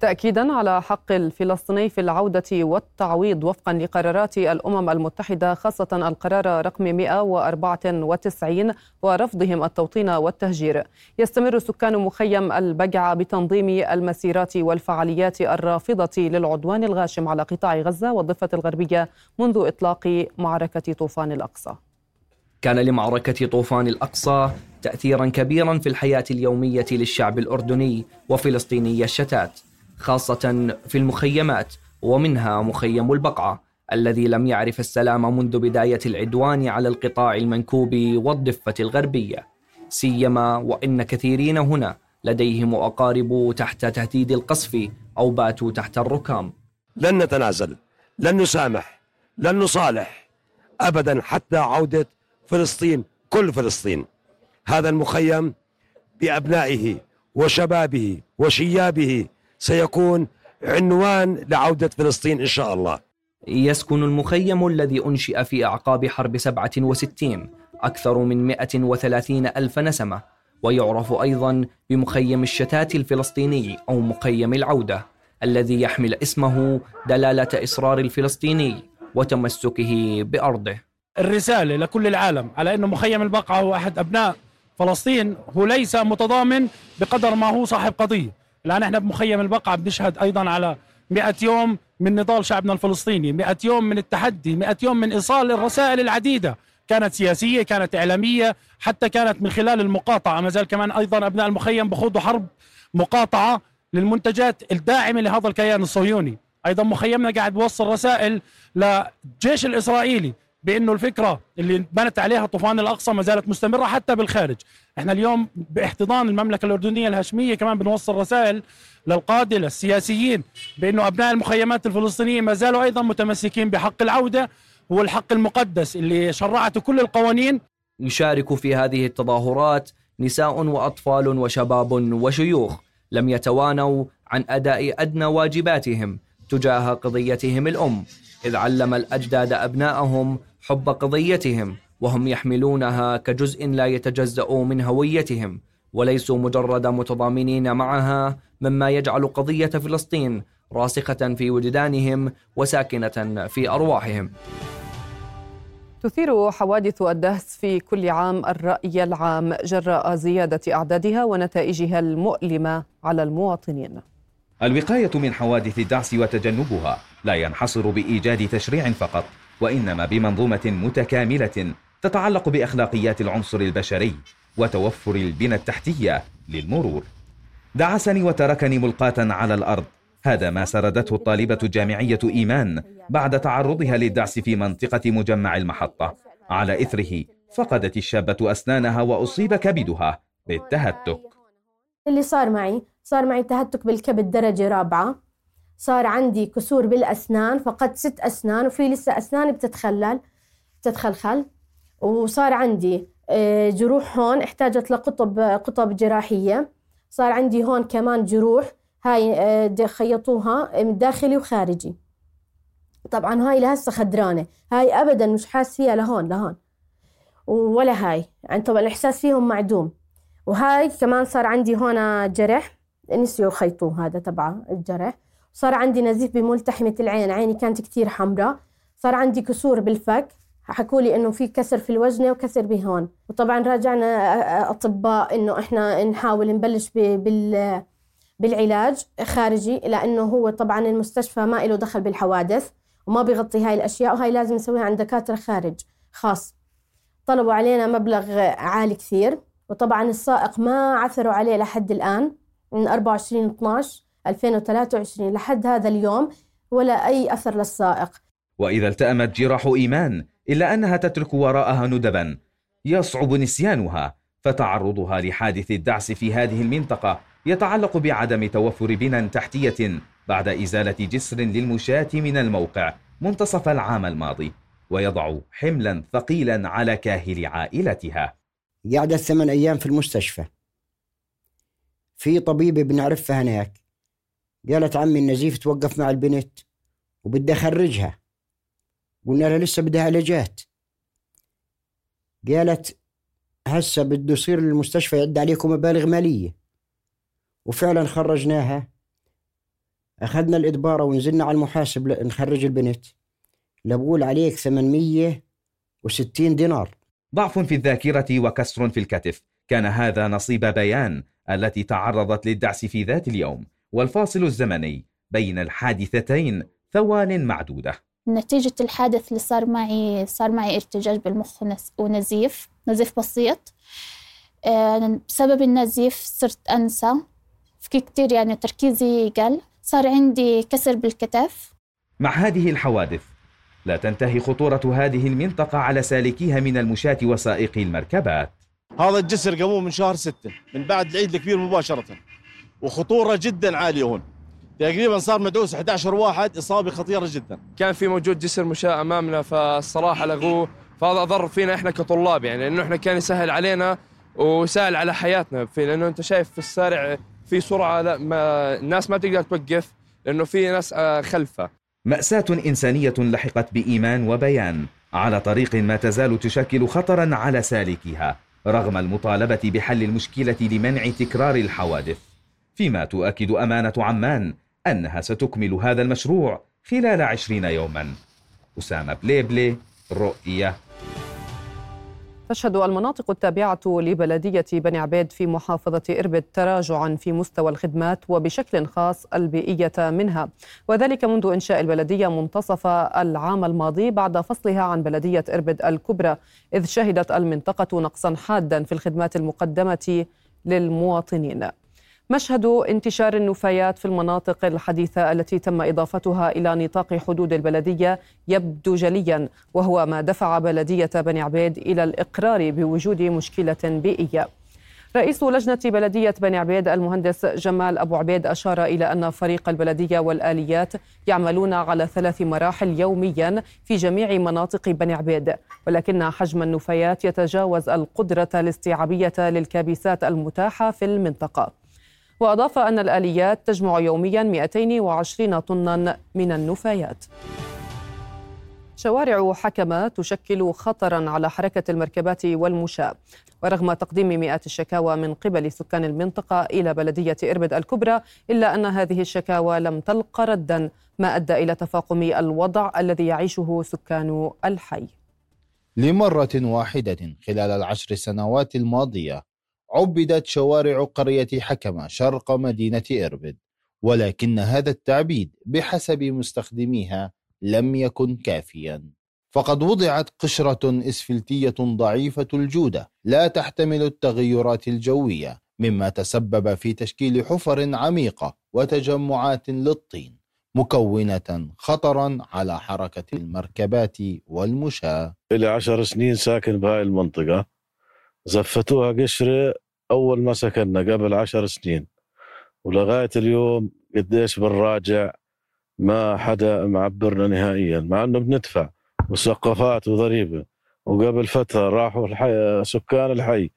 تأكيدا على حق الفلسطيني في العودة والتعويض وفقا لقرارات الأمم المتحدة خاصة القرار رقم 194 ورفضهم التوطين والتهجير. يستمر سكان مخيم البقعة بتنظيم المسيرات والفعاليات الرافضة للعدوان الغاشم على قطاع غزة والضفة الغربية منذ إطلاق معركة طوفان الأقصى. كان لمعركة طوفان الأقصى تأثيرا كبيرا في الحياة اليومية للشعب الأردني وفلسطيني الشتات خاصة في المخيمات ومنها مخيم البقعة الذي لم يعرف السلام منذ بداية العدوان على القطاع المنكوب والضفة الغربية. سيما وإن كثيرين هنا لديهم أقارب تحت تهديد القصف أو باتوا تحت الركام. لن نتنازل لن نسامح لن نصالح أبدا حتى عودة فلسطين كل فلسطين. هذا المخيم بأبنائه وشبابه وشيابه سيكون عنوان لعودة فلسطين إن شاء الله. يسكن المخيم الذي أنشئ في أعقاب حرب 67 أكثر من 130 ألف نسمة ويعرف أيضا بمخيم الشتات الفلسطيني أو مخيم العودة الذي يحمل اسمه دلالة إصرار الفلسطيني وتمسكه بأرضه. الرسالة لكل العالم على أنه مخيم البقعة هو أحد أبناء فلسطين هو ليس متضامن بقدر ما هو صاحب قضية. الآن إحنا بمخيم البقعة بنشهد أيضا على 100 يوم من نضال شعبنا الفلسطيني 100 يوم من التحدي 100 يوم من إيصال الرسائل العديدة كانت سياسية كانت إعلامية حتى كانت من خلال المقاطعة ما زال كمان أيضا أبناء المخيم بخوضوا حرب مقاطعة للمنتجات الداعمة لهذا الكيان الصهيوني. أيضا مخيمنا قاعد بوصل رسائل للجيش الإسرائيلي بأنه الفكرة اللي بنت عليها طوفان الأقصى ما زالت مستمرة حتى بالخارج. إحنا اليوم باحتضان المملكة الأردنية الهاشمية كمان بنوصل رسائل للقادة للسياسيين بأنه أبناء المخيمات الفلسطينية ما زالوا أيضا متمسكين بحق العودة هو الحق المقدس اللي شرعته كل القوانين. يشارك في هذه التظاهرات نساء وأطفال وشباب وشيوخ لم يتوانوا عن أداء أدنى واجباتهم تجاه قضيتهم الأم. إذ علم الأجداد ابنائهم حب قضيتهم وهم يحملونها كجزء لا يتجزأ من هويتهم وليسوا مجرد متضامنين معها مما يجعل قضية فلسطين راسخة في وجدانهم وساكنة في أرواحهم. تثير حوادث الدهس في كل عام الرأي العام جراء زيادة أعدادها ونتائجها المؤلمة على المواطنين. الوقاية من حوادث الدعس وتجنبها لا ينحصر بإيجاد تشريع فقط. وإنما بمنظومة متكاملة تتعلق بأخلاقيات العنصر البشري وتوفر البنى التحتية للمرور. دعسني وتركني ملقاة على الأرض. هذا ما سردته الطالبة الجامعية إيمان بعد تعرضها للدعس في منطقة مجمع المحطة. على إثره فقدت الشابة أسنانها وأصيب كبدها بالتهتك. اللي صار معي صار معي تهتك بالكبد درجة رابعة. صار عندي كسور بالأسنان فقدت ست أسنان وفي لسه أسنان بتتخلل بتتخلخل. وصار عندي آه، جروح هون احتاجت لقطب قطب جراحية. صار عندي هون كمان جروح هاي آه، خيطوها داخلي وخارجي. طبعا هاي لهسه خدرانة. هاي أبدا مش حاس فيها لهون لهون. ولا هاي. يعني طبعا الإحساس فيهم معدوم. وهاي كمان صار عندي هون جرح. نسيوا يخيطوه هذا تبع الجرح. صار عندي نزيف بملتحمة العين عيني كانت كتير حمراء. صار عندي كسور بالفك حكوا لي إنه في كسر في الوجنة وكسر بهون. وطبعا راجعنا أطباء إنه إحنا نحاول نبلش بال بالعلاج خارجي لأنه هو طبعا المستشفى ما له دخل بالحوادث وما بيغطي هاي الأشياء وهاي لازم نسويها عند دكاترة خارج خاص. طلبوا علينا مبلغ عالي كثير وطبعا السائق ما عثروا عليه لحد الآن من 24 12 2023 لحد هذا اليوم ولا أي أثر للسائق. وإذا التأمت جراح إيمان إلا أنها تترك وراءها ندبا. يصعب نسيانها فتعرضها لحادث الدعس في هذه المنطقة يتعلق بعدم توفر بنى تحتية بعد إزالة جسر للمشاة من الموقع منتصف العام الماضي ويضع حملا ثقيلا على كاهل عائلتها. قعدت ثمان أيام في المستشفى. في طبيبه بنعرفها هناك. قالت عمي النزيف توقف مع البنت وبدي أخرجها. قلنا لها لسه بدها علاجات. قالت هسه بده يصير المستشفى يعد عليكم مبالغ مالية. وفعلا خرجناها. أخذنا الادباره ونزلنا على المحاسب نخرج البنت. لبقول عليك 860 دينار. ضعف في الذاكرة وكسر في الكتف. كان هذا نصيب بيان التي تعرضت للدعس في ذات اليوم. والفاصل الزمني بين الحادثتين ثوان معدودة. نتيجة الحادث اللي صار معي صار معي ارتجاج بالمخ ونزيف نزيف بسيط. آه، بسبب النزيف صرت أنسى. في كتير يعني تركيزي قل. صار عندي كسر بالكتف. مع هذه الحوادث لا تنتهي خطورة هذه المنطقة على سالكيها من المشاة وسائقي المركبات. هذا الجسر قاموه من شهر ستة من بعد العيد الكبير مباشرة. وخطورة جدا عالية هون. تقريبا صار مدعوس 11 واحد إصابة خطيرة جدا. كان في موجود جسر مشاة أمامنا فالصراحه لغوه فهذا ضر فينا إحنا كطلاب يعني لأنه إحنا كان يسهل علينا وسهل على حياتنا في لأنه أنت شايف في الشارع في سرعة لا ما الناس ما تقدر توقف لأنه في ناس آه، خلفه. مأساة إنسانية لحقت بإيمان وبيان على طريق ما تزال تشكل خطرا على سالكيها رغم المطالبة بحل المشكلة لمنع تكرار الحوادث. فيما تؤكد أمانة عمان أنها ستكمل هذا المشروع خلال عشرين يوما. أسامة بليبلي رؤية. تشهد المناطق التابعة لبلدية بني عبيد في محافظة إربد تراجعا في مستوى الخدمات وبشكل خاص البيئية منها. وذلك منذ إنشاء البلدية منتصف العام الماضي بعد فصلها عن بلدية إربد الكبرى إذ شهدت المنطقة نقصا حادا في الخدمات المقدمة للمواطنين. مشهد انتشار النفايات في المناطق الحديثة التي تم إضافتها إلى نطاق حدود البلدية يبدو جليا وهو ما دفع بلدية بني عبيد إلى الإقرار بوجود مشكلة بيئية. رئيس لجنة بلدية بني عبيد المهندس جمال أبو عبيد أشار إلى أن فريق البلدية والآليات يعملون على ثلاث مراحل يوميا في جميع مناطق بني عبيد. ولكن حجم النفايات يتجاوز القدرة الاستيعابية للكابسات المتاحة في المنطقة. وأضاف أن الآليات تجمع يوميا 220 طنا من النفايات. شوارع حكمة تشكل خطرا على حركة المركبات والمشاة. ورغم تقديم مئات الشكاوى من قبل سكان المنطقة إلى بلدية إربد الكبرى إلا أن هذه الشكاوى لم تلق ردا ما أدى إلى تفاقم الوضع الذي يعيشه سكان الحي. لمرة واحدة خلال العشر سنوات الماضية عبدت شوارع قرية حكمة شرق مدينة إربد ولكن هذا التعبيد بحسب مستخدميها لم يكن كافيا. فقد وضعت قشرة إسفلتية ضعيفة الجودة لا تحتمل التغيرات الجوية مما تسبب في تشكيل حفر عميقة وتجمعات للطين مكونة خطرا على حركة المركبات والمشاة. إلي عشر سنين ساكن بهاي المنطقة. زفتوها قشرة أول ما سكننا قبل عشر سنين ولغاية اليوم قديش بنراجع ما حدا معبرنا نهائيا مع إنه بندفع مسقفات وضريبة. وقبل فترة راحوا الحي سكان الحي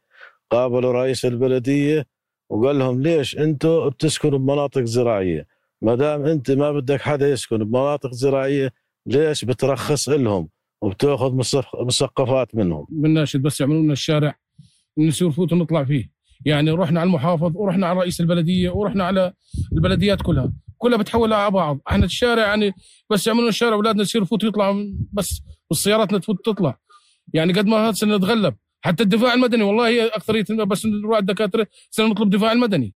قابلوا رئيس البلدية وقال لهم ليش أنتم بتسكنوا بمناطق زراعية؟ ما دام أنت ما بدك حدا يسكن بمناطق زراعية ليش بترخص لهم وبتأخذ مسقفات منهم؟ بناشد بس يعملوا لنا الشارع. نصير فوت ونطلع فيه. يعني رحنا على المحافظ ورحنا على رئيس البلدية ورحنا على البلديات كلها. كلها بتحول على بعض. إحنا الشارع يعني بس يعملوا الشارع أولادنا يصير يفوت يطلع بس والسيارات تفوت تطلع. يعني قد ما هذا نتغلب حتى الدفاع المدني والله هي أكثرية بس نروح الدكاترة سنطلب دفاع المدني.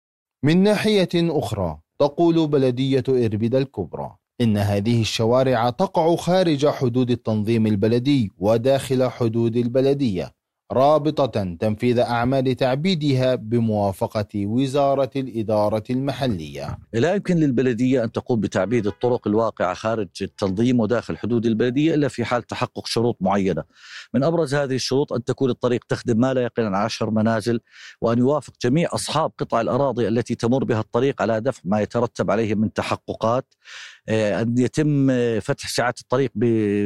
من ناحية أخرى تقول بلدية اربد الكبرى إن هذه الشوارع تقع خارج حدود التنظيم البلدي وداخل حدود البلدية. رابطة تنفيذ أعمال تعبيدها بموافقة وزارة الإدارة المحلية. لا يمكن للبلدية أن تقوم بتعبيد الطرق الواقعة خارج التنظيم وداخل حدود البلدية إلا في حال تحقق شروط معينة. من أبرز هذه الشروط أن تكون الطريق تخدم ما لا يقل عن عشر منازل وأن يوافق جميع أصحاب قطع الأراضي التي تمر بها الطريق على دفع ما يترتب عليه من تحققات. أن يتم فتح سعة الطريق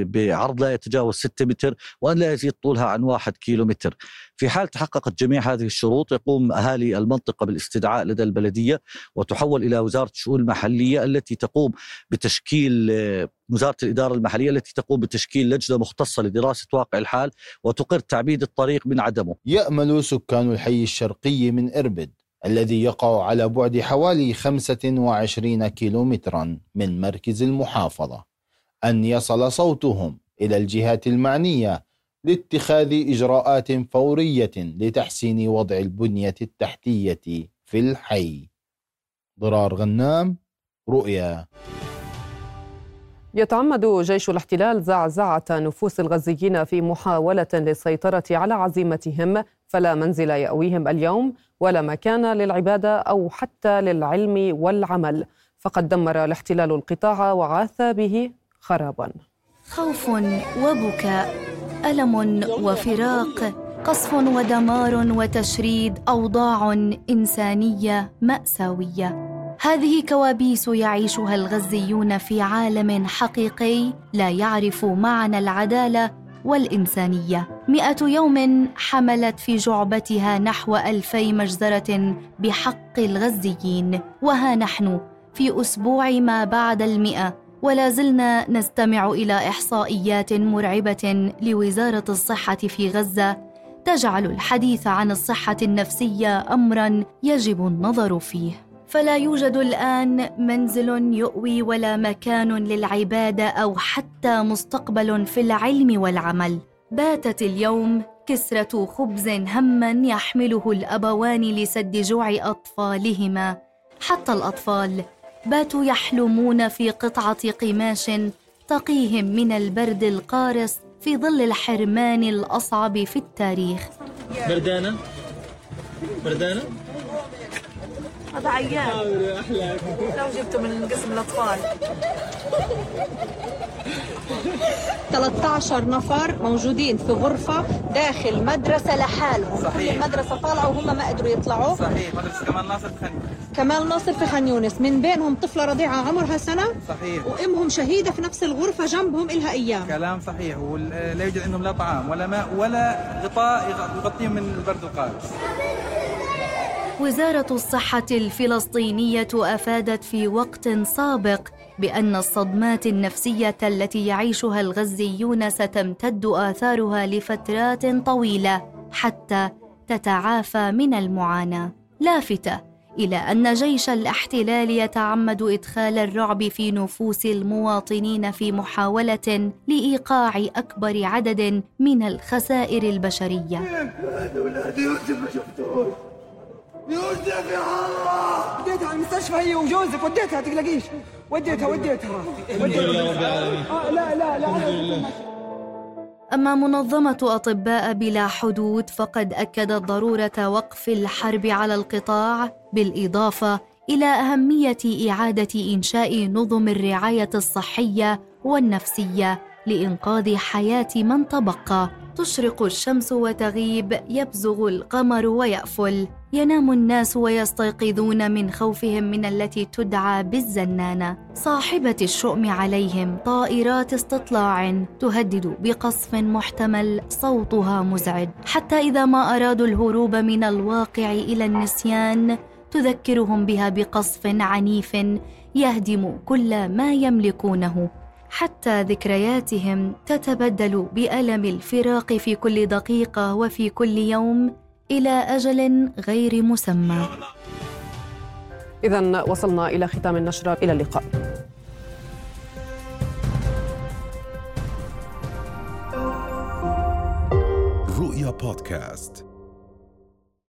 بعرض لا يتجاوز 6 متر وأن لا يزيد طولها عن 1 كيلو متر في حال تحققت جميع هذه الشروط يقوم أهالي المنطقة بالاستدعاء لدى البلدية وتحول إلى وزارة الشؤون المحلية التي تقوم بتشكيل آه، وزارة الإدارة المحلية التي تقوم بتشكيل لجنة مختصة لدراسة واقع الحال وتقر تعبيد الطريق من عدمه. يأمل سكان الحي الشرقي من إربد الذي يقع على بعد حوالي 25 كيلومترا من مركز المحافظة. أن يصل صوتهم إلى الجهات المعنية لاتخاذ إجراءات فورية لتحسين وضع البنية التحتية في الحي. ضرار غنام رؤيا. يتعمد جيش الاحتلال زعزعة نفوس الغزيين في محاولة للسيطرة على عزيمتهم فلا منزل يأويهم اليوم. ولا مكان للعبادة أو حتى للعلم والعمل. فقد دمر الاحتلال القطاع وعاث به خرابا. خوف وبكاء ألم وفراق قصف ودمار وتشريد أوضاع إنسانية مأساوية. هذه كوابيس يعيشها الغزيون في عالم حقيقي لا يعرف معنى العدالة والإنسانية. مئة يوم حملت في جعبتها نحو ألفي مجزرة بحق الغزيين. وها نحن في أسبوع ما بعد المئة ولا زلنا نستمع إلى إحصائيات مرعبة لوزارة الصحة في غزة تجعل الحديث عن الصحة النفسية أمرا يجب النظر فيه. فلا يوجد الآن منزل يؤوي ولا مكان للعبادة أو حتى مستقبل في العلم والعمل. باتت اليوم كسرة خبز هما يحمله الأبوان لسد جوع أطفالهما. حتى الأطفال باتوا يحلمون في قطعة قماش تقيهم من البرد القارس في ظل الحرمان الأصعب في التاريخ. بردانة؟ بردانة؟ هذا عيان لو جبته من قسم الأطفال. 13 نفر موجودين في غرفة داخل مدرسة لحالهم. صحيح. المدرسة طالعة وهم ما قدروا يطلعوا. صحيح. مدرسة كمال ناصر في خان. كمال ناصر في خان يونس. من بينهم طفلة رضيعة عمرها سنة. صحيح. وأمهم شهيدة في نفس الغرفة جنبهم إلها أيام. كلام صحيح. ولا يوجد عندهم لا طعام ولا ماء ولا غطاء يغطيهم من البرد القارس وزارة الصحة الفلسطينية أفادت في وقت سابق بأن الصدمات النفسية التي يعيشها الغزيون ستمتد آثارها لفترات طويلة حتى تتعافى من المعاناة، لافتة إلى أن جيش الاحتلال يتعمد إدخال الرعب في نفوس المواطنين في محاولة لإيقاع أكبر عدد من الخسائر البشرية. يوسف يا الله! وديتها على المستشفى هي وجوزك وديتها تقلقيش. وديتها وديتها. وديتها لا لا لا أما منظمة أطباء بلا حدود فقد أكدت ضرورة وقف الحرب على القطاع بالإضافة إلى أهمية إعادة إنشاء نظم الرعاية الصحية والنفسية لإنقاذ حياة من تبقى. تشرق الشمس وتغيب يبزغ القمر ويأفل. ينام الناس ويستيقظون من خوفهم من التي تدعى بالزنانة. صاحبة الشؤم عليهم طائرات استطلاع تهدد بقصف محتمل صوتها مزعج. حتى إذا ما أرادوا الهروب من الواقع إلى النسيان تذكرهم بها بقصف عنيف يهدم كل ما يملكونه. حتى ذكرياتهم تتبدل بألم الفراق في كل دقيقة وفي كل يوم. إلى أجل غير مسمى. اذا وصلنا إلى ختام النشره إلى اللقاء. رؤيا بودكاست.